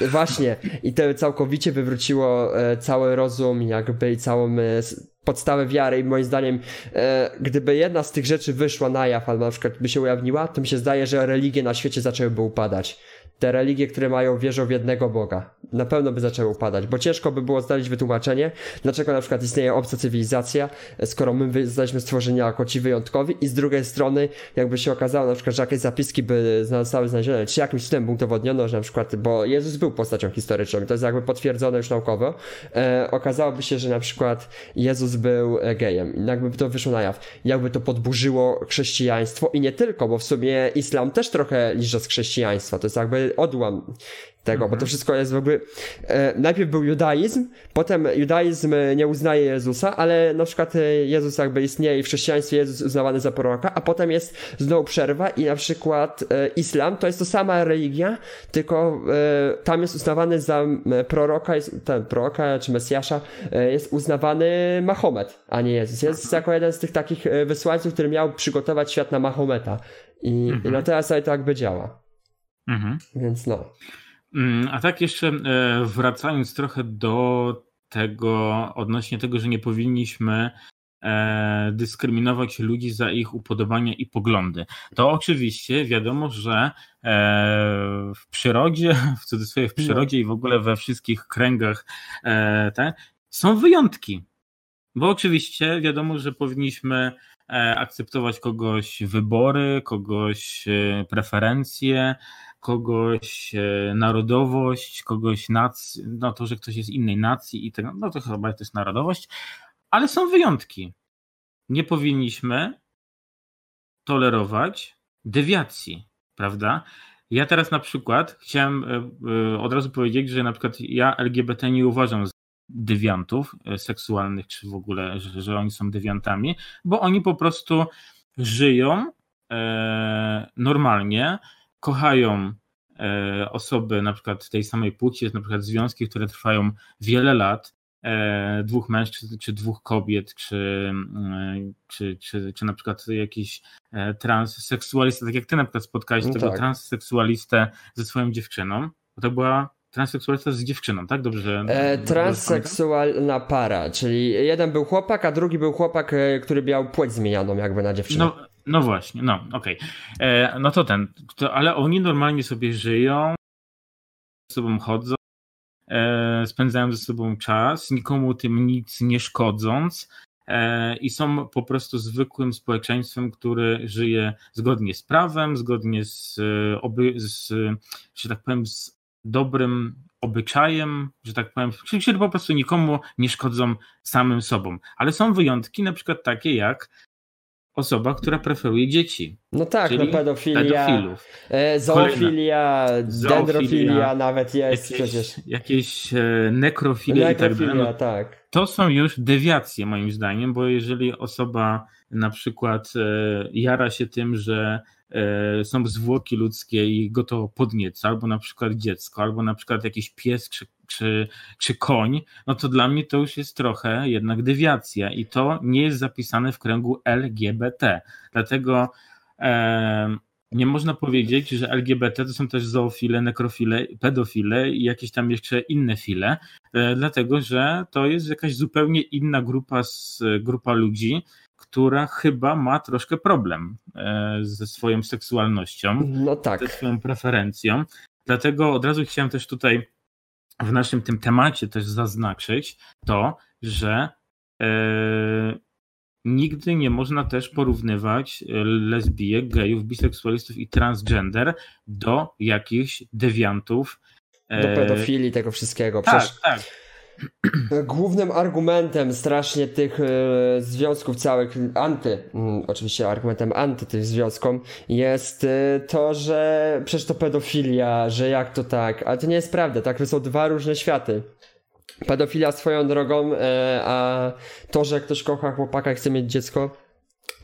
Właśnie. I to całkowicie wywróciło e, cały rozum jakby i całą e, podstawę wiary i moim zdaniem e, gdyby jedna z tych rzeczy wyszła na jaw albo na przykład by się ujawniła, to mi się zdaje, że religie na świecie zaczęłyby upadać te religie, które mają, wierzą w jednego Boga. Na pewno by zaczęły upadać, bo ciężko by było znaleźć wytłumaczenie, dlaczego na przykład istnieje obca cywilizacja, skoro my zostaliśmy stworzeni jako ci wyjątkowi i z drugiej strony, jakby się okazało na przykład, że jakieś zapiski by zostały znalezione, czy jakimś cudem udowodniono, że na przykład, bo Jezus był postacią historyczną, to jest jakby potwierdzone już naukowo, e, okazałoby się, że na przykład Jezus był e, gejem, jakby to wyszło na jaw, jakby to podburzyło chrześcijaństwo i nie tylko, bo w sumie islam też trochę liże z chrześcijaństwa, to jest jakby odłam tego, bo to mhm. wszystko jest jakby e, najpierw był judaizm, potem judaizm nie uznaje Jezusa, ale na przykład e, Jezus jakby istnieje i w chrześcijaństwie Jezus uznawany za proroka, a potem jest znowu przerwa i na przykład e, islam to jest to sama religia, tylko e, tam jest uznawany za proroka, jest, ten proroka czy Mesjasza jest uznawany Mahomet, a nie Jezus. Jest mhm. jako jeden z tych takich wysłańców, który miał przygotować świat na Mahometa. I, mhm. i na teraz to jakby działa. Mhm. Więc no. Mm, a tak jeszcze e, wracając trochę do tego, odnośnie tego, że nie powinniśmy e, dyskryminować ludzi za ich upodobania i poglądy. To oczywiście wiadomo, że e, w przyrodzie, w cudzysłowie w przyrodzie i w ogóle we wszystkich kręgach te, są wyjątki. Bo oczywiście wiadomo, że powinniśmy akceptować kogoś wybory, kogoś preferencje, kogoś narodowość, kogoś nacji, no to, że ktoś jest innej nacji i tego, no to chyba to jest narodowość, ale są wyjątki. Nie powinniśmy tolerować dewiacji, prawda? Ja teraz na przykład chciałem od razu powiedzieć, że na przykład ja LGBT nie uważam dewiantów e, seksualnych, czy w ogóle, że, że oni są dewiantami, bo oni po prostu żyją e, normalnie, kochają e, osoby na przykład tej samej płci, jest na przykład związki, które trwają wiele lat, e, dwóch mężczyzn, czy dwóch kobiet, czy, e, czy, czy, czy na przykład jakiś e, transseksualista, tak jak ty na przykład spotkałeś no tego tak. transseksualistę ze swoją dziewczyną, bo to była transseksualista z dziewczyną, tak? Dobrze. E, transseksualna para, czyli jeden był chłopak, a drugi był chłopak, który miał płeć zmienioną jakby na dziewczynę. No, no właśnie, no okej. Okay. E, no to ten, to, ale oni normalnie sobie żyją, ze sobą chodzą, e, spędzają ze sobą czas, nikomu tym nic nie szkodząc e, i są po prostu zwykłym społeczeństwem, które żyje zgodnie z prawem, zgodnie z, e, oby, z że tak powiem, z dobrym obyczajem, że tak powiem, czyli po prostu nikomu nie szkodzą samym sobą. Ale są wyjątki, na przykład takie jak osoba, która preferuje dzieci. No tak, no pedofilia, pedofilów. E, zoofilia, dendrofilia nawet jest jakieś, przecież. Jakieś nekrofilia, nekrofilia i tak dalej. No, tak. To są już dewiacje moim zdaniem, bo jeżeli osoba na przykład e, jara się tym, że E, są zwłoki ludzkie i go to podnieca, albo na przykład dziecko, albo na przykład jakiś pies czy, czy, koń, no to dla mnie to już jest trochę jednak dewiacja i to nie jest zapisane w kręgu LGBT. Dlatego e, nie można powiedzieć, że LGBT to są też zoofile, nekrofile, pedofile i jakieś tam jeszcze inne file, e, dlatego że to jest jakaś zupełnie inna grupa, grupa ludzi, która chyba ma troszkę problem e, ze swoją seksualnością, no tak. ze swoją preferencją. Dlatego od razu chciałem też tutaj w naszym tym temacie też zaznaczyć to, że e, nigdy nie można też porównywać e, lesbijek, gejów, biseksualistów i transgender do jakichś dewiantów. Do pedofilii, tego wszystkiego. Tak, Przecież... tak Głównym argumentem strasznie tych e, związków całych, anty, mm, oczywiście argumentem anty tych związkom jest e, to, że przecież to pedofilia, że jak to tak, ale to nie jest prawda, tak, to są dwa różne światy. Pedofilia swoją drogą, e, a to, że ktoś kocha chłopaka i chce mieć dziecko,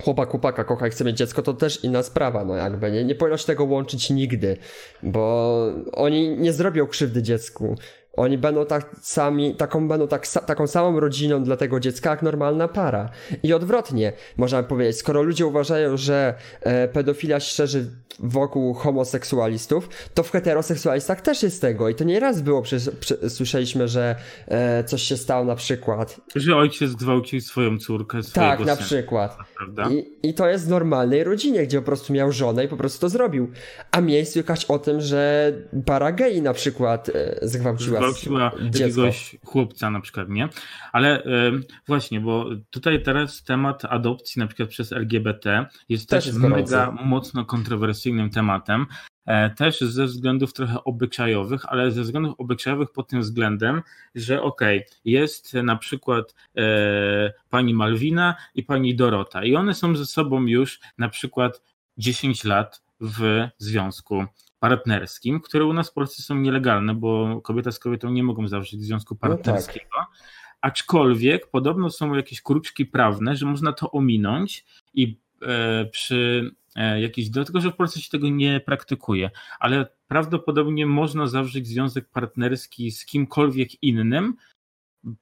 chłopak chłopaka kocha i chce mieć dziecko, to też inna sprawa, no jakby, nie, nie powinno się tego łączyć nigdy, bo oni nie zrobią krzywdy dziecku. Oni będą tak sami, taką, będą tak, taką samą rodziną dla tego dziecka jak normalna para. I odwrotnie, można powiedzieć, skoro ludzie uważają, że e, pedofilia szerzy wokół homoseksualistów, to w heteroseksualistach też jest tego. I to nie raz było, przecież, słyszeliśmy, że e, coś się stało na przykład. Że ojciec gwałcił swoją córkę, Tak, na syna, przykład. I, I to jest w normalnej rodzinie, gdzie po prostu miał żonę i po prostu to zrobił. A miej słychać o tym, że para gei na przykład e, zgwałciła gwałciła jakiegoś chłopca na przykład, nie? Ale e, właśnie, bo tutaj teraz temat adopcji na przykład przez LGBT jest też, też jest mega mocno kontrowersyjnym tematem. E, też ze względów trochę obyczajowych, ale ze względów obyczajowych pod tym względem, że okej, okay, jest na przykład e, pani Malwina i pani Dorota i one są ze sobą już na przykład 10 lat w związku partnerskim, które u nas w Polsce są nielegalne, bo kobieta z kobietą nie mogą zawrzeć związku partnerskiego. No tak. Aczkolwiek podobno są jakieś kruczki prawne, że można to ominąć i e, przy e, jakiejś, dlatego że w Polsce się tego nie praktykuje, ale prawdopodobnie można zawrzeć związek partnerski z kimkolwiek innym,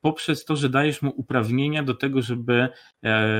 poprzez to, że dajesz mu uprawnienia do tego, żeby e,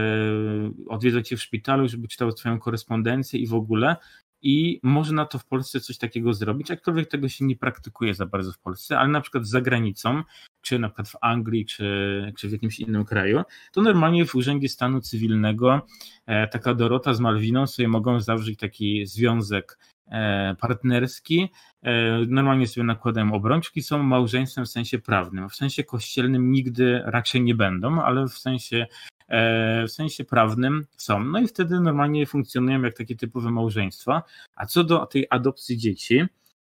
odwiedzać cię w szpitalu, żeby czytał twoją korespondencję i w ogóle, i można to w Polsce coś takiego zrobić, aczkolwiek tego się nie praktykuje za bardzo w Polsce, ale na przykład za granicą, czy na przykład w Anglii, czy, czy w jakimś innym kraju, to normalnie w Urzędzie Stanu Cywilnego e, taka Dorota z Malwiną sobie mogą zawrzeć taki związek e, partnerski, e, normalnie sobie nakładają obrączki, są małżeństwem w sensie prawnym. W sensie kościelnym nigdy raczej nie będą, ale w sensie w sensie prawnym są. No i wtedy normalnie funkcjonują jak takie typowe małżeństwa. A co do tej adopcji dzieci,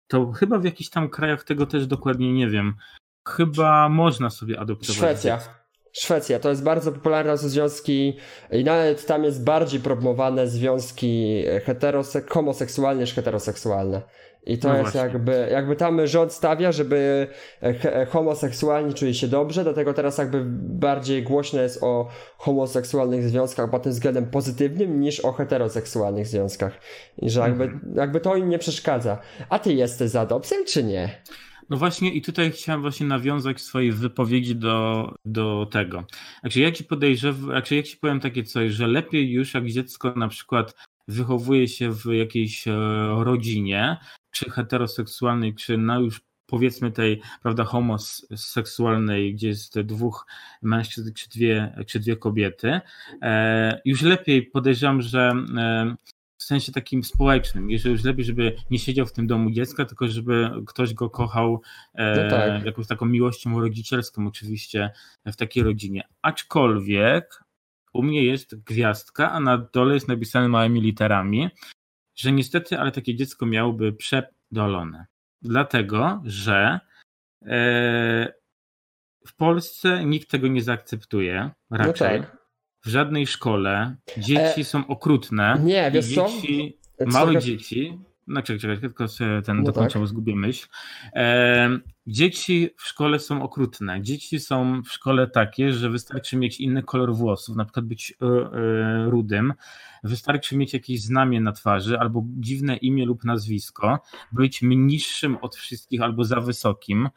to chyba w jakichś tam krajach tego też dokładnie nie wiem. Chyba można sobie adoptować. Szwecja. Szwecja to jest bardzo popularne są związki i nawet tam jest bardziej promowane związki heterosek homoseksualne niż heteroseksualne. I to no jest jakby, jakby tam rząd stawia, żeby homoseksualni czuli się dobrze, dlatego teraz jakby bardziej głośno jest o homoseksualnych związkach pod tym względem pozytywnym niż o heteroseksualnych związkach. I że jakby, mhm. jakby to im nie przeszkadza. A ty jesteś za adopcją, czy nie? No właśnie i tutaj chciałem właśnie nawiązać w swojej wypowiedzi do, do tego. Znaczy ja ci podejrzewam, znaczy ja ci powiem takie coś, że lepiej już jak dziecko na przykład wychowuje się w jakiejś e, rodzinie, czy heteroseksualnej, czy na już powiedzmy tej, prawda, homoseksualnej, gdzie jest dwóch mężczyzn czy dwie, czy dwie kobiety, e, już lepiej podejrzewam, że e, w sensie takim społecznym, jeżeli już lepiej, żeby nie siedział w tym domu dziecka, tylko żeby ktoś go kochał e, no tak. jakąś taką miłością rodzicielską oczywiście w takiej rodzinie. Aczkolwiek u mnie jest gwiazdka, a na dole jest napisane małymi literami, że niestety, ale takie dziecko miałoby przedolone. Dlatego, że e, w Polsce nikt tego nie zaakceptuje raczej. No tak. W żadnej szkole dzieci e, są okrutne. Nie, wiesz dzieci, co? Małe dzieci no czekaj, czekaj, tylko ten no dokończę, tak. zgubię myśl. E, dzieci w szkole są okrutne. Dzieci są w szkole takie, że wystarczy mieć inny kolor włosów, na przykład być e, e, rudym, wystarczy mieć jakieś znamie na twarzy albo dziwne imię lub nazwisko, być niższym od wszystkich albo za wysokim,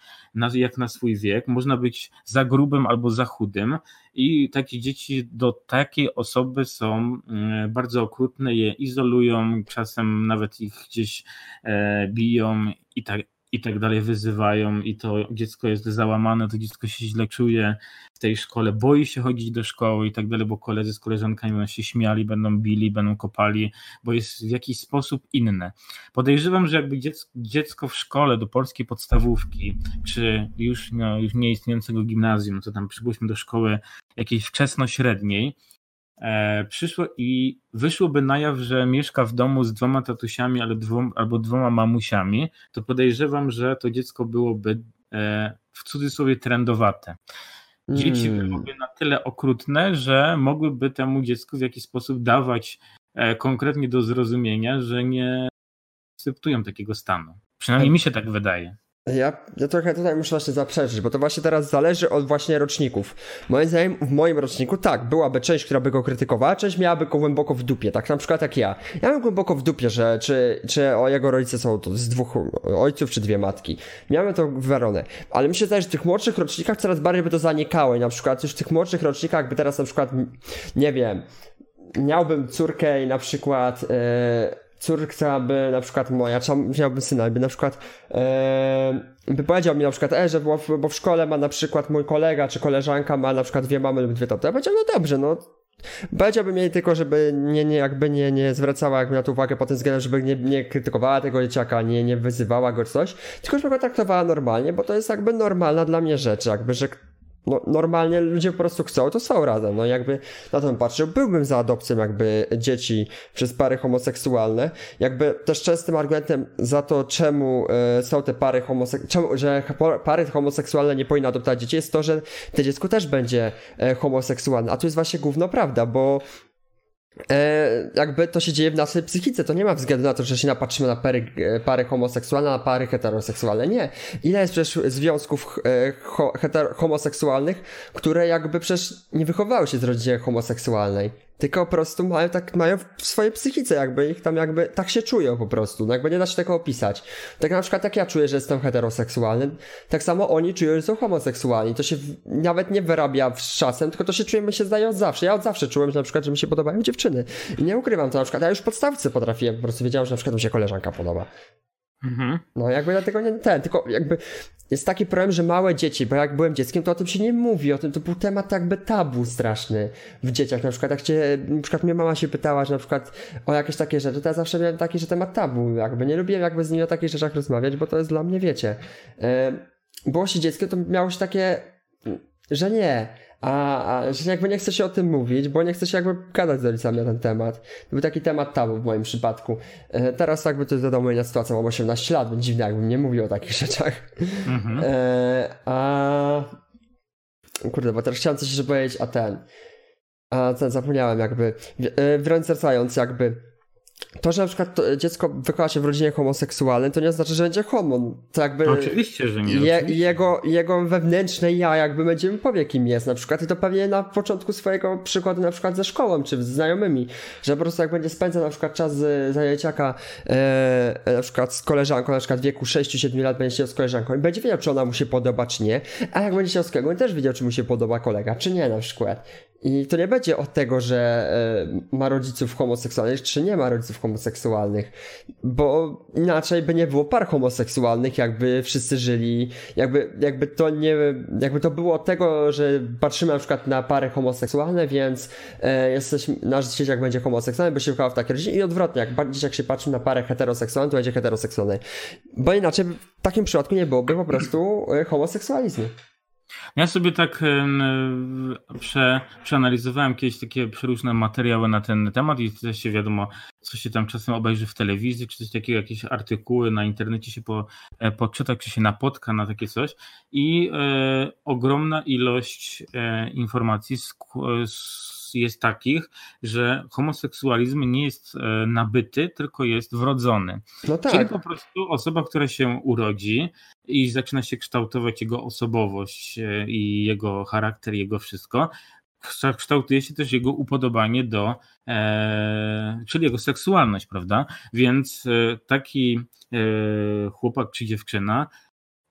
jak na swój wiek, można być za grubym albo za chudym. I takie dzieci do takiej osoby są mm, bardzo okrutne, je izolują, czasem nawet ich gdzieś e, biją i tak, i tak dalej wyzywają i to dziecko jest załamane, to dziecko się źle czuje w tej szkole, boi się chodzić do szkoły i tak dalej, bo koledzy z koleżankami będą się śmiali, będą bili, będą kopali, bo jest w jakiś sposób inne. Podejrzewam, że jakby dziecko, w szkole do polskiej podstawówki, czy już, no, już nieistniejącego gimnazjum, co tam przybyliśmy do szkoły jakiejś wczesno-średniej, przyszło i wyszłoby na jaw, że mieszka w domu z dwoma tatusiami ale dwoma, albo dwoma mamusiami, to podejrzewam, że to dziecko byłoby e, w cudzysłowie trendowate. Dzieci hmm. byłyby na tyle okrutne, że mogłyby temu dziecku w jakiś sposób dawać e, konkretnie do zrozumienia, że nie akceptują takiego stanu. Przynajmniej mi się tak wydaje. Ja, ja trochę tutaj muszę właśnie zaprzeczyć, bo to właśnie teraz zależy od właśnie roczników. Moim zdaniem w moim roczniku tak, byłaby część, która by go krytykowała, część miałaby go głęboko w dupie, tak na przykład jak ja. Ja mam głęboko w dupie, że czy, czy o jego rodzice są to z dwóch ojców czy dwie matki. Miałem to gwarone. Ale myślę też, że w tych młodszych rocznikach coraz bardziej by to zanikało i na przykład już w tych młodszych rocznikach jakby teraz na przykład, nie wiem, miałbym córkę i na przykład... Yy, córka by na przykład moja, czy miałbym syna, by na przykład e, by powiedział mi na przykład, e, że bo w, bo w szkole ma na przykład mój kolega czy koleżanka ma na przykład dwie mamy lub dwie taty. Ja powiedział, no dobrze, no Powiedziałbym jej tylko, żeby nie, nie, jakby nie, nie zwracała jakby na to uwagę pod tym względem, żeby nie, nie krytykowała tego dzieciaka, nie, nie wyzywała go coś, tylko żeby go traktowała normalnie, bo to jest jakby normalna dla mnie rzecz, jakby, że no, normalnie ludzie po prostu chcą, to są razem. No jakby na to patrzył, byłbym za adopcją jakby dzieci przez pary homoseksualne. Jakby też częstym argumentem za to, czemu y, są te pary homoseksualne, że pary homoseksualne nie powinny adoptować dzieci, jest to, że te dziecko też będzie y, homoseksualne. A tu jest właśnie gówno prawda, bo jakby to się dzieje w naszej psychice. To nie ma względu na to, że się napatrzymy na pary, e, pary homoseksualne, na pary heteroseksualne. Nie. Ile jest przecież związków e, ho, homoseksualnych, które jakby przecież nie wychowały się z rodziny homoseksualnej tylko po prostu mają tak, mają w swojej psychice jakby ich tam jakby, tak się czują po prostu, no jakby nie da się tego opisać. Tak na przykład jak ja czuję, że jestem heteroseksualny, tak samo oni czują, że są homoseksualni. To się w, nawet nie wyrabia z czasem, tylko to się czuje, mi się zdaje od zawsze. Ja od zawsze czułem, że na przykład, że mi się podobają dziewczyny. I nie ukrywam to na przykład, ja już w podstawce potrafiłem, po prostu wiedziałem, że na przykład mi się koleżanka podoba. Mhm. No jakby dlatego nie ten, tylko jakby jest taki problem, że małe dzieci, bo jak byłem dzieckiem, to o tym się nie mówi, o tym to był temat jakby tabu straszny w dzieciach. Na przykład jak cię, na przykład mnie mama się pytała, że na przykład o jakieś takie rzeczy, to ja zawsze miałem taki, że temat tabu, jakby nie lubiłem jakby z nimi o takich rzeczach rozmawiać, bo to jest dla mnie, wiecie. E, było się dzieckiem, to miało się takie, że nie, a, a że jakby nie chce się o tym mówić, bo nie chce się jakby gadać z rodzicami na ten temat. To był taki temat tabu w moim przypadku. E, teraz jakby to jest wiadomo inna sytuacja, mam 18 lat, więc dziwne jakbym nie mówił o takich rzeczach. Mhm. E, a... Kurde, bo teraz chciałem coś jeszcze powiedzieć, a ten... A ten zapomniałem jakby. E, wręcz jakby to, że na przykład dziecko wychowa się w rodzinie homoseksualnej, to nie znaczy, że będzie homo. To jakby. No oczywiście, że nie. Je, jego, jego wewnętrzne ja jakby będzie mi powie, kim jest na przykład. I to pewnie na początku swojego przykładu na przykład ze szkołą, czy z znajomymi. Że po prostu jak będzie spędzał na przykład czas z zajęciaka e, na przykład z koleżanką, na przykład w wieku 6-7 lat będzie się z koleżanką i będzie wiedział, czy ona mu się podoba, czy nie. A jak będzie się z kolegą, też wiedział, czy mu się podoba kolega, czy nie na przykład. I to nie będzie od tego, że e, ma rodziców homoseksualnych, czy nie ma rodziców homoseksualnych, bo inaczej by nie było par homoseksualnych, jakby wszyscy żyli, jakby, jakby to nie, jakby to było od tego, że patrzymy na przykład na pary homoseksualne, więc e, jesteśmy, nasz dzieciak będzie homoseksualny, bo się wychował w takiej rodzinie i odwrotnie, jak dzieciak się patrzy na parę heteroseksualną, to będzie heteroseksualny. Bo inaczej w takim przypadku nie byłoby po prostu e, homoseksualizmu. Ja sobie tak prze, przeanalizowałem kiedyś takie przeróżne materiały na ten temat i też się wiadomo, co się tam czasem obejrzy w telewizji, czy coś takiego, jakieś artykuły na internecie się po, e, poczyta, czy się napotka na takie coś. I e, ogromna ilość e, informacji z, z jest takich, że homoseksualizm nie jest e, nabyty, tylko jest wrodzony. No tak. Czyli po prostu osoba, która się urodzi i zaczyna się kształtować jego osobowość e, i jego charakter, jego wszystko, kształtuje się też jego upodobanie do, e, czyli jego seksualność, prawda? Więc taki e, chłopak czy dziewczyna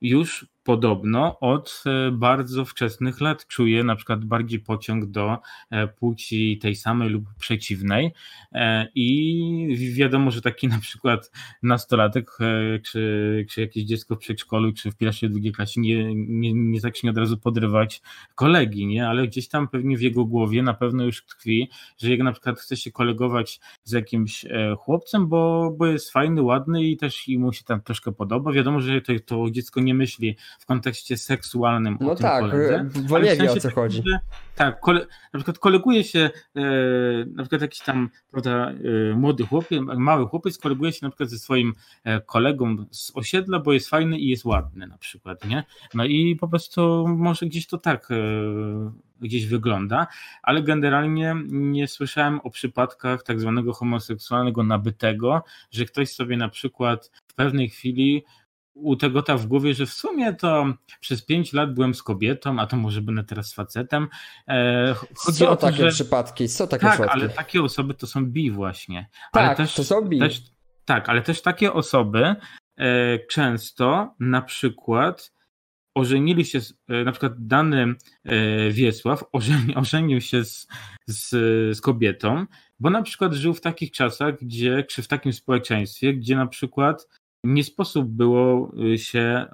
już podobno od e, bardzo wczesnych lat czuje na przykład bardziej pociąg do e, płci tej samej lub przeciwnej e, i wiadomo, że taki na przykład nastolatek czy, czy jakieś dziecko w przedszkolu czy w pierwszej, drugiej klasie nie, nie, nie zacznie od razu podrywać kolegi, nie? ale gdzieś tam pewnie w jego głowie na pewno już tkwi, że jak na przykład chce się kolegować z jakimś chłopcem, bo, bo jest fajny, ładny i też mu się tam troszkę podoba, wiadomo, że to, to dziecko nie myśli w kontekście seksualnym no o tym tak, bo nie wie o co chodzi. Że, tak, kole, na przykład koleguje się e, na przykład jakiś tam prawda, e, młody chłopiec, mały chłopiec koleguje się na przykład ze swoim e, kolegą z osiedla, bo jest fajny i jest ładny na przykład, nie? No i po prostu może gdzieś to tak e, gdzieś wygląda, ale generalnie nie słyszałem o przypadkach tak zwanego homoseksualnego nabytego, że ktoś sobie na przykład w pewnej chwili u tego ta w głowie, że w sumie to przez pięć lat byłem z kobietą, a to może będę teraz z facetem. E, chodzi są o to, takie że... przypadki, są takie tak, przypadki. ale takie osoby to są bi właśnie. Tak, ale też, to są bi. Też, tak, ale też takie osoby e, często na przykład ożenili się, e, na przykład dany e, Wiesław ożeni, ożenił się z, z, z kobietą, bo na przykład żył w takich czasach, gdzie, czy w takim społeczeństwie, gdzie na przykład nie sposób było y, się e,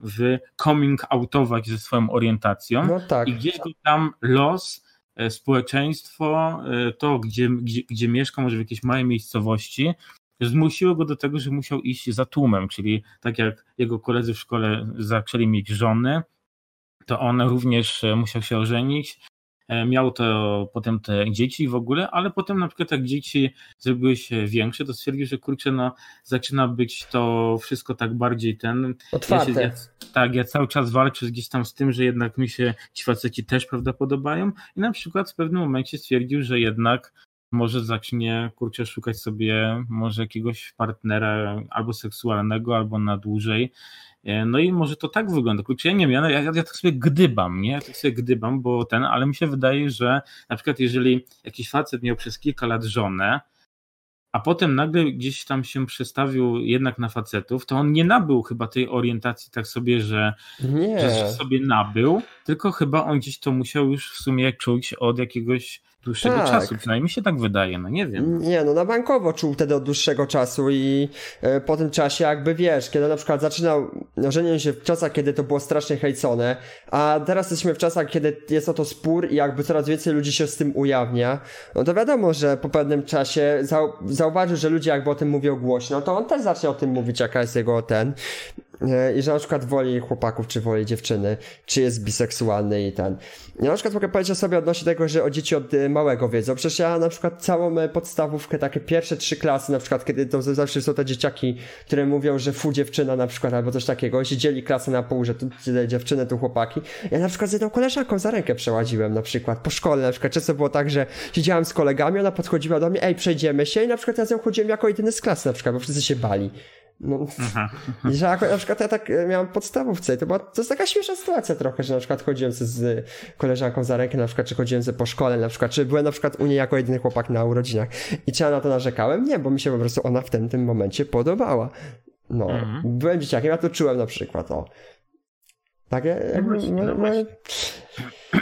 w coming outować ze swoją orientacją no tak. i gdzieś tam los, e, społeczeństwo, e, to gdzie, gdzie, gdzie mieszka, może w jakiejś małej miejscowości, zmusiło go do tego, że musiał iść za tłumem, czyli tak jak jego koledzy w szkole zaczęli mieć żony, to on również musiał się ożenić, E, miał to potem te dzieci w ogóle, ale potem na przykład jak dzieci zrobiły się większe, to stwierdził, że kurczę, no zaczyna być to wszystko tak bardziej ten... Otwarte. Ja się, ja, tak, ja cały czas walczę gdzieś tam z tym, że jednak mi się ci faceci też, prawda, podobają i na przykład w pewnym momencie stwierdził, że jednak może zacznie, kurczę, szukać sobie może jakiegoś partnera albo seksualnego, albo na dłużej E, no i może to tak wygląda. Kurczę, ja nie wiem, ja, ja, ja tak sobie gdybam, nie? Ja tak sobie gdybam, bo ten, ale mi się wydaje, że na przykład jeżeli jakiś facet miał przez kilka lat żonę, a potem nagle gdzieś tam się przestawił jednak na facetów, to on nie nabył chyba tej orientacji tak sobie, że, że sobie nabył, tylko chyba on gdzieś to musiał już w sumie czuć od jakiegoś dłuższego tak. czasu, przynajmniej mi się tak wydaje, no nie wiem. Nie, no na bankowo czuł wtedy od dłuższego czasu i e, po tym czasie jakby wiesz, kiedy na przykład zaczynał żenić się w czasach, kiedy to było strasznie hejcone, a teraz jesteśmy w czasach, kiedy jest o to spór i jakby coraz więcej ludzi się z tym ujawnia, no to wiadomo, że po pewnym czasie zau zauważył, że ludzie jakby o tym mówią głośno, to on też zacznie o tym mówić, jaka jest jego ten. I że na przykład woli chłopaków, czy woli dziewczyny, czy jest biseksualny i ten. Ja na przykład mogę powiedzieć sobie odnośnie tego, że o dzieci od y, małego wiedzą. Przecież ja na przykład całą y, podstawówkę, takie pierwsze trzy klasy, na przykład kiedy to zawsze są te dzieciaki, które mówią, że fu dziewczyna na przykład, albo coś takiego, siedzieli klasę na pół, że tu dziewczyny, tu chłopaki. Ja na przykład z jedną koleżanką za rękę przeładziłem na przykład, po szkole na przykład. Często było tak, że siedziałem z kolegami, ona podchodziła do mnie, ej, przejdziemy się i na przykład ja z nią chodziłem jako jedyny z klasy na przykład, bo wszyscy się bali. No, że na przykład ja tak e, miałem podstawówce to była, to jest taka śmieszna sytuacja trochę, że na przykład chodziłem z, z koleżanką za rękę, na przykład, czy chodziłem ze po szkole, na przykład, czy byłem na przykład u niej jako jedyny chłopak na urodzinach i czy ja na to narzekałem? Nie, bo mi się po prostu ona w tym, tym momencie podobała. No, mhm. byłem dzieciakiem, ja to czułem na przykład, o. Tak, jakby, no, no,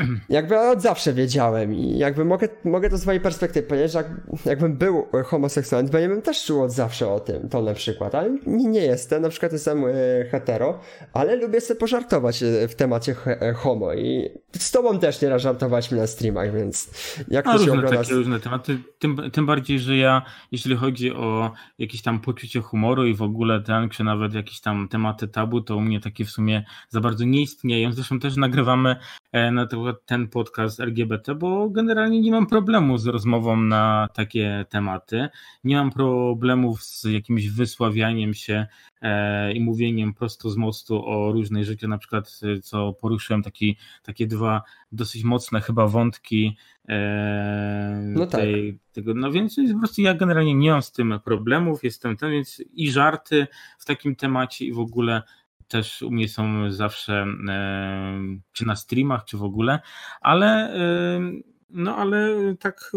jakby od zawsze wiedziałem i jakby mogę, mogę to z mojej perspektywy powiedzieć, że jak, jakbym był homoseksualny, to ja bym też czuł od zawsze o tym, to na przykład, ale nie, nie jestem, na przykład jestem e, hetero, ale lubię sobie pożartować e, w temacie he, homo i z tobą też nie żartować mi na streamach, więc jak to się ogląda... takie różne tematy, tym, tym bardziej, że ja, jeśli chodzi o jakieś tam poczucie humoru i w ogóle ten, czy nawet jakieś tam tematy tabu, to u mnie takie w sumie za bardzo nie istnieją, zresztą też nagrywamy e, na ten podcast LGBT, bo generalnie nie mam problemu z rozmową na takie tematy. Nie mam problemów z jakimś wysławianiem się i mówieniem prosto z mostu o różnej rzeczy, na przykład e, co poruszyłem taki, takie dwa dosyć mocne chyba wątki e, no tak. tej, tego, no więc po prostu ja generalnie nie mam z tym problemów, jestem ten, więc i żarty w takim temacie i w ogóle też u mnie są zawsze czy na streamach, czy w ogóle, ale no ale tak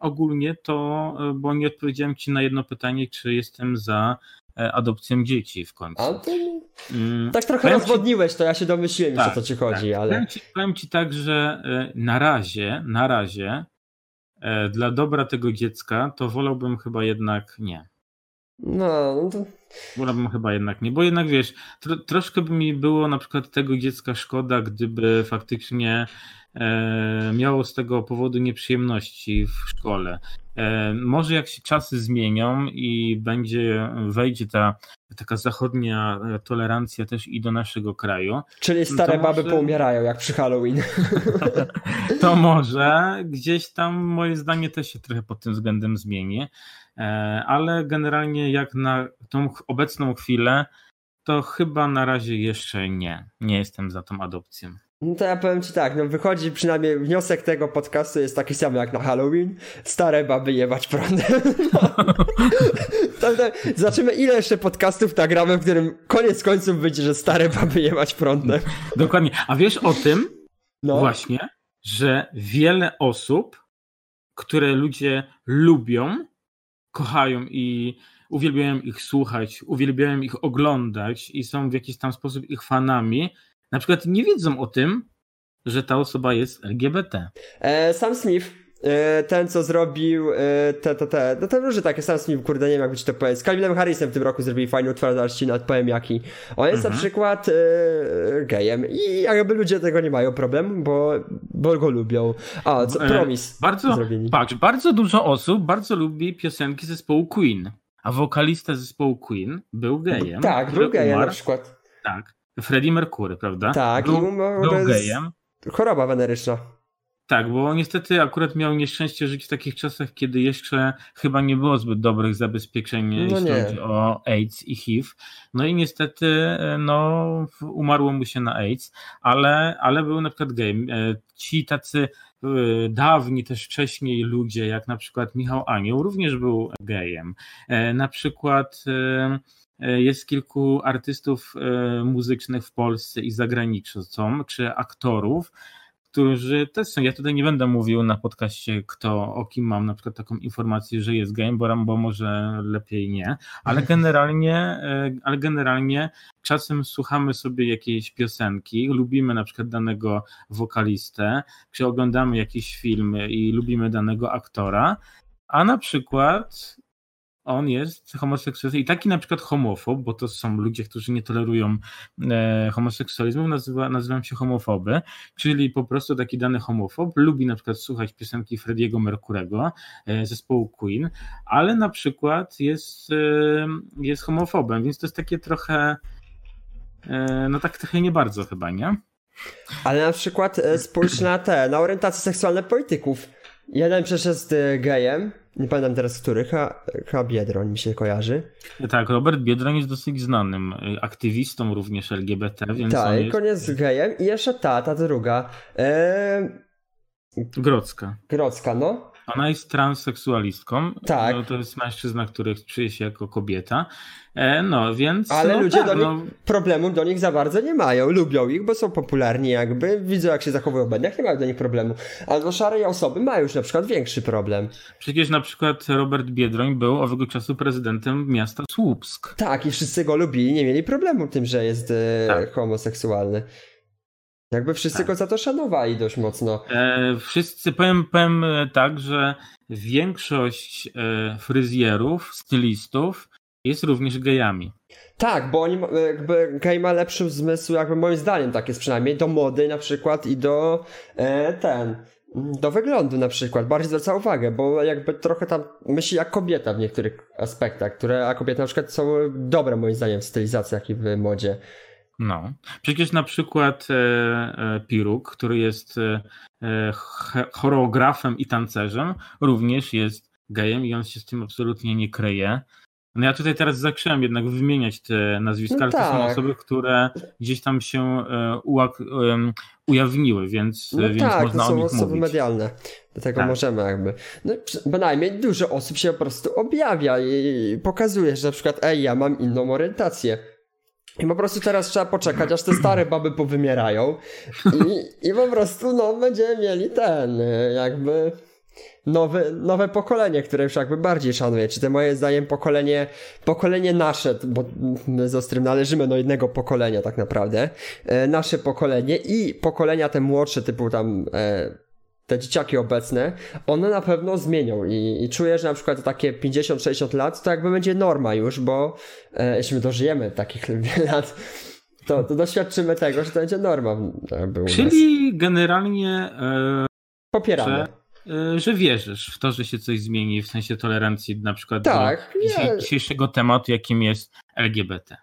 ogólnie to, bo nie odpowiedziałem Ci na jedno pytanie, czy jestem za e, adopcją dzieci w końcu. To, mm, tak trochę powiem rozwodniłeś, to ja się domyśliłem tak, o co Ci chodzi, tak. ale... Powiem ci, powiem ci tak, że e, na razie, na razie e, dla dobra tego dziecka to wolałbym chyba jednak nie. No, no to Wolałbym chyba jednak nie, bo jednak wiesz, tro, troszkę by mi było na przykład tego dziecka szkoda, gdyby faktycznie e, miało z tego powodu nieprzyjemności w szkole. E, może jak się czasy zmienią i będzie, wejdzie ta taka zachodnia tolerancja też i do naszego kraju. Czyli stare baby może... poumierają jak przy Halloween. To może gdzieś tam moje zdanie też się trochę pod tym względem zmieni. E, ale generalnie jak na tą obecną chwilę, to chyba na razie jeszcze nie. Nie jestem za tą adopcją. No to ja powiem ci tak, no wychodzi przynajmniej wniosek tego podcastu jest taki sam jak na Halloween. Stare baby jebać prądem. No. Zobaczymy ile jeszcze podcastów nagramy, w którym koniec końców wyjdzie, że stare baby jebać prądem. Dokładnie. A wiesz o tym no. właśnie, że wiele osób, które ludzie lubią, kochają i uwielbiają ich słuchać, uwielbiają ich oglądać i są w jakiś tam sposób ich fanami, na przykład nie wiedzą o tym, że ta osoba jest LGBT. E, Sam Smith, e, ten co zrobił e, te, te, te, no to różne takie, Sam Smith, kurde, nie wiem jak by ci to powiedzieć, z Calvinem Harrisem w tym roku zrobili fajny utwór, zaraz ci nawet powiem jaki. On jest mhm. na przykład e, gejem i jakby ludzie tego nie mają problemu, bo, bo go lubią. A, co, e, Promis bardzo, zrobili. Patrz, bardzo dużo osób bardzo lubi piosenki zespołu Queen, a wokalista zespołu Queen był gejem. Tak, był gejem na przykład. Tak. Freddie Mercury, prawda? Tak, był, i był gejem. Choroba weneryczna. Tak, bo niestety akurat miał nieszczęście żyć w takich czasach, kiedy jeszcze chyba nie było zbyt dobrych zabezpieczeń, no jeśli nie. chodzi o AIDS i HIV. No i niestety no, umarło mu się na AIDS, ale, ale był na przykład gejem. Ci tacy e, dawni też wcześniej ludzie, jak na przykład Michał Anioł, również był gejem. E, na przykład e, E, jest kilku artystów e, muzycznych w Polsce i za granicą, czy aktorów, którzy też są. Ja tutaj nie będę mówił na podcaście, kto, o kim mam na przykład taką informację, że jest gejem, bo, bo może lepiej nie, ale generalnie, e, ale generalnie czasem słuchamy sobie jakiejś piosenki, lubimy na przykład danego wokalistę, czy oglądamy jakiś film i lubimy danego aktora, a na przykład on jest homoseksualny i taki na przykład homofob, bo to są ludzie, którzy nie tolerują e, homoseksualizmu, nazywa, nazywają się homofoby, czyli po prostu taki dany homofob lubi na przykład słuchać piosenki Frediego Mercurego, e, zespołu Queen, ale na przykład jest, e, jest homofobem, więc to jest takie trochę E, no tak trochę nie bardzo chyba, nie? Ale na przykład e, spójrz na te, na orientacje seksualne polityków. Jeden jest e, gejem, nie pamiętam teraz który, chyba Biedroń mi się kojarzy. Tak, Robert Biedroń jest dosyć znanym aktywistą również LGBT, więc Tak, jest... on jest gejem i jeszcze ta, ta druga. E... Grodzka. Grodzka, no. Ona jest transseksualistką. Tak. No, to jest mężczyzna, który czuje się jako kobieta. E, no więc. Ale no, ludzie tak, do nich no... problemu do nich za bardzo nie mają. Lubią ich, bo są popularni, jakby. Widzą, jak się zachowują w mediach, nie mają do nich problemu. Ale do szarej osoby mają już na przykład większy problem. Przecież na przykład Robert Biedroń był owego czasu prezydentem miasta Słupsk. Tak, i wszyscy go lubili, nie mieli problemu tym, że jest e, tak. homoseksualny. Jakby wszyscy tak. go za to szanowali dość mocno. E, wszyscy, powiem, powiem e, tak, że większość e, fryzjerów, stylistów jest również gejami. Tak, bo oni, jakby gej ma lepszy zmysł, jakby moim zdaniem tak jest przynajmniej, do mody na przykład i do e, ten, do wyglądu na przykład, bardziej zwraca uwagę, bo jakby trochę tam myśli jak kobieta w niektórych aspektach, które, a kobiety na przykład są dobre moim zdaniem w stylizacjach i w modzie. No, przecież na przykład e, e, Piruk, który jest e, e choreografem i tancerzem, również jest gejem i on się z tym absolutnie nie kryje. No ja tutaj teraz zacząłem jednak wymieniać te nazwiska, no ale tak. to są tak. osoby, które gdzieś tam się e, ujawniły, więc, no więc tak, można to są o nich osoby mówić. medialne. Do tego tak. możemy jakby. No, bynajmniej dużo osób się po prostu objawia i pokazuje, że na przykład ej, ja mam inną orientację. I po prostu teraz trzeba poczekać, aż te stare baby powymierają i, i po prostu no będziemy mieli ten jakby nowe, nowe pokolenie, które już jakby bardziej szanuje. Czy to moje zdaniem pokolenie, pokolenie nasze, bo my z Ostrym należymy do jednego pokolenia tak naprawdę, e, nasze pokolenie i pokolenia te młodsze typu tam e, te dzieciaki obecne, one na pewno zmienią i, i czuję, że na przykład takie 50-60 lat to jakby będzie norma już, bo e, jeśli my dożyjemy takich lat, to, to doświadczymy tego, że to będzie norma. Czyli generalnie e, popieramy. Że, e, że wierzysz w to, że się coś zmieni w sensie tolerancji na przykład tak, do dzisiejszego tematu, jakim jest LGBT.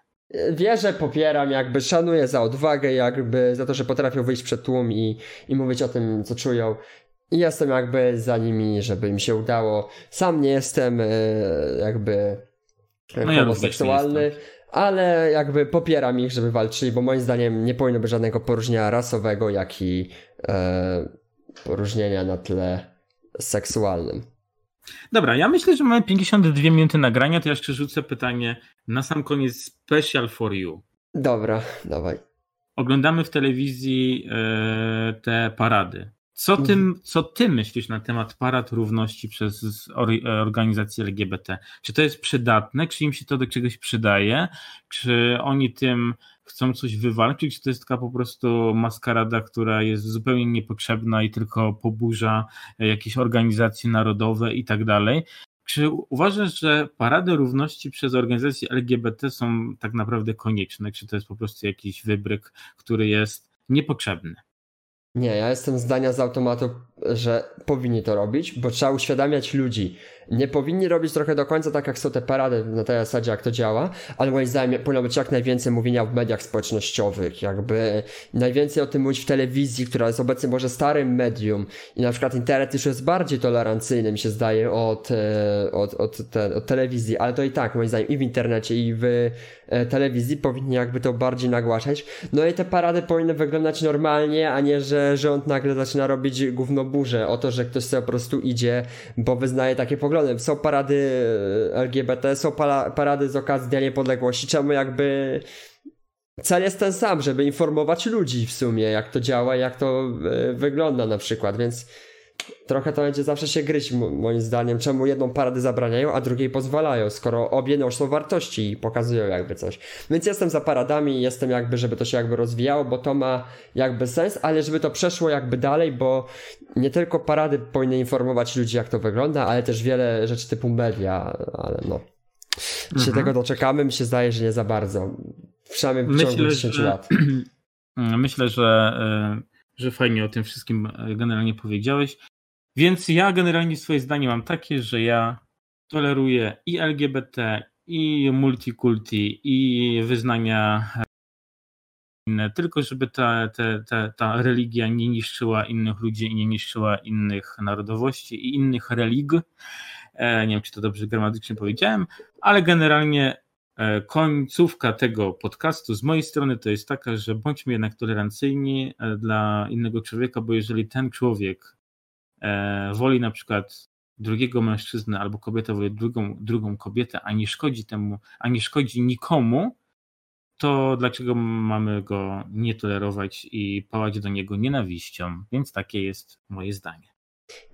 Wierzę, popieram, jakby szanuję za odwagę, jakby za to, że potrafią wyjść przed tłum i, i mówić o tym, co czują. I jestem jakby za nimi, żeby mi się udało. Sam nie jestem e, jakby no homoseksualny, ja ale jakby popieram ich, żeby walczyli, bo moim zdaniem nie powinno być żadnego poróżnienia rasowego, jak i e, poróżnienia na tle seksualnym. Dobra, ja myślę, że mamy 52 minuty nagrania, to ja jeszcze rzucę pytanie na sam koniec special for you. Dobra, dawaj. Oglądamy w telewizji e, te parady. Co ty, mhm. co ty myślisz na temat parad równości przez organizacje LGBT? Czy to jest przydatne? Czy im się to do czegoś przydaje? Czy oni tym chcą coś wywalczyć? Czy to jest taka po prostu maskarada, która jest zupełnie niepotrzebna i tylko poburza jakieś organizacje narodowe i tak dalej? Czy uważasz, że parady równości przez organizacje LGBT są tak naprawdę konieczne? Czy to jest po prostu jakiś wybryk, który jest niepotrzebny? Nie, ja jestem zdania z automatu, że powinni to robić, bo trzeba uświadamiać ludzi. Nie powinni robić trochę do końca tak, jak są te parady na tej zasadzie, jak to działa, ale moim zdaniem powinno być jak najwięcej mówienia w mediach społecznościowych, jakby najwięcej o tym mówić w telewizji, która jest obecnie może starym medium i na przykład internet już jest bardziej tolerancyjny, mi się zdaje, od, e, od, od, te, od telewizji, ale to i tak, moim zdaniem, i w internecie, i w e, telewizji powinni jakby to bardziej nagłaśniać. No i te parady powinny wyglądać normalnie, a nie, że rząd nagle zaczyna robić gówno burzę o to, że ktoś sobie po prostu idzie, bo wyznaje takie poglądy. Są parady e, LGBT, są parady z okazji Dnia Niepodległości, czemu jakby cel jest ten sam, żeby informować ludzi w sumie, jak to działa, jak to wygląda na przykład, więc trochę to będzie zawsze się gryźć moim zdaniem, czemu jedną paradę zabraniają, a drugiej pozwalają, skoro obie noszą wartości i pokazują jakby coś. Więc jestem za paradami, jestem jakby, żeby to się jakby rozwijało, bo to ma jakby sens, ale żeby to przeszło jakby dalej, bo nie tylko parady powinny informować ludzi, jak to wygląda, ale też wiele rzeczy typu media, ale no. Mhm. się tego doczekamy, mi się zdaje, że nie za bardzo. Przynajmniej w myślę, ciągu 10 że, lat. Myślę, że, e, że fajnie o tym wszystkim e, generalnie powiedziałeś. Więc ja generalnie swoje zdanie mam takie, że ja toleruję i LGBT, i multikulti, i wyznania inne, tylko żeby ta, ta, ta, ta religia nie niszczyła innych ludzi i nie niszczyła innych narodowości i innych relig. E, nie wiem, czy to dobrze gramatycznie powiedziałem, ale generalnie e, końcówka tego podcastu z mojej strony to jest taka, że bądźmy jednak tolerancyjni e, dla innego człowieka, bo jeżeli ten człowiek woli na przykład drugiego mężczyznę albo kobieta woli drugą, drugą kobietę, a nie szkodzi temu, a nie szkodzi nikomu, to dlaczego mamy go nie tolerować i pałać do niego nienawiścią? Więc takie jest moje zdanie.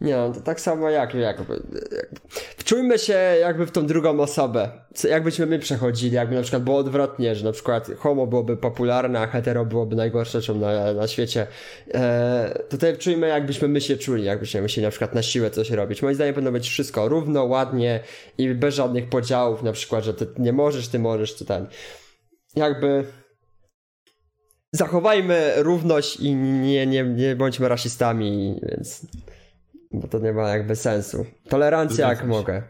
Nie, no to tak samo jak, jak wczujmy się jakby w tą drugą osobę. Co, jakbyśmy my przechodzili, jakby na przykład było odwrotnie, że na przykład homo byłoby popularne, a hetero byłoby najgorszą rzeczą na, na świecie. E, tutaj wczujmy jakbyśmy my się czuli, jakbyśmy musieli na przykład na siłę coś robić. Moim zdaniem powinno być wszystko równo, ładnie i bez żadnych podziałów, na przykład, że ty nie możesz, ty możesz, czy ten. Jakby zachowajmy równość i nie, nie, nie bądźmy rasistami, więc bo to nie ma jakby sensu. Tolerancja jak mogę.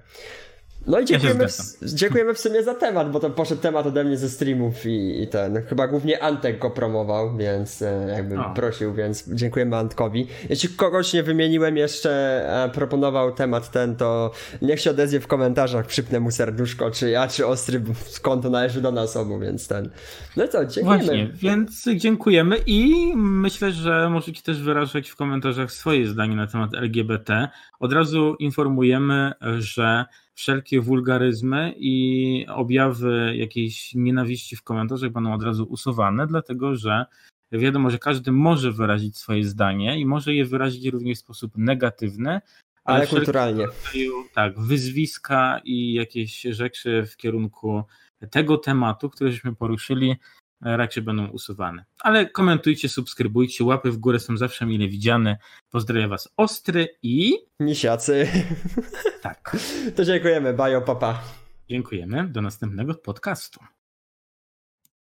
No i dziękujemy, w, dziękujemy w sumie za temat, bo to poszedł temat ode mnie ze streamów i, i ten, chyba głównie Antek go promował, więc e, jakbym o. prosił, więc dziękujemy Antkowi. Jeśli kogoś nie wymieniłem jeszcze, e, proponował temat ten, to niech się odezwie w komentarzach, przypnę mu serduszko, czy ja, czy Ostry, skąd to należy do nas obu, więc ten. No co, dziękujemy. Właśnie, więc dziękujemy i myślę, że możecie też wyrażać w komentarzach swoje zdanie na temat LGBT. Od razu informujemy, że wszelkie wulgaryzmy i objawy jakiejś nienawiści w komentarzach będą od razu usuwane, dlatego że wiadomo, że każdy może wyrazić swoje zdanie i może je wyrazić również w sposób negatywny, ale, ale kulturalnie. tak, wyzwiska i jakieś rzeczy w kierunku tego tematu, który żeśmy poruszyli, raczej będą usuwane. Ale komentujcie, subskrybujcie, łapy w górę są zawsze mile widziane. Pozdrawiam Was Ostry i... Misiacy. Tak. To dziękujemy, bajo, papa. Dziękujemy, do następnego podcastu.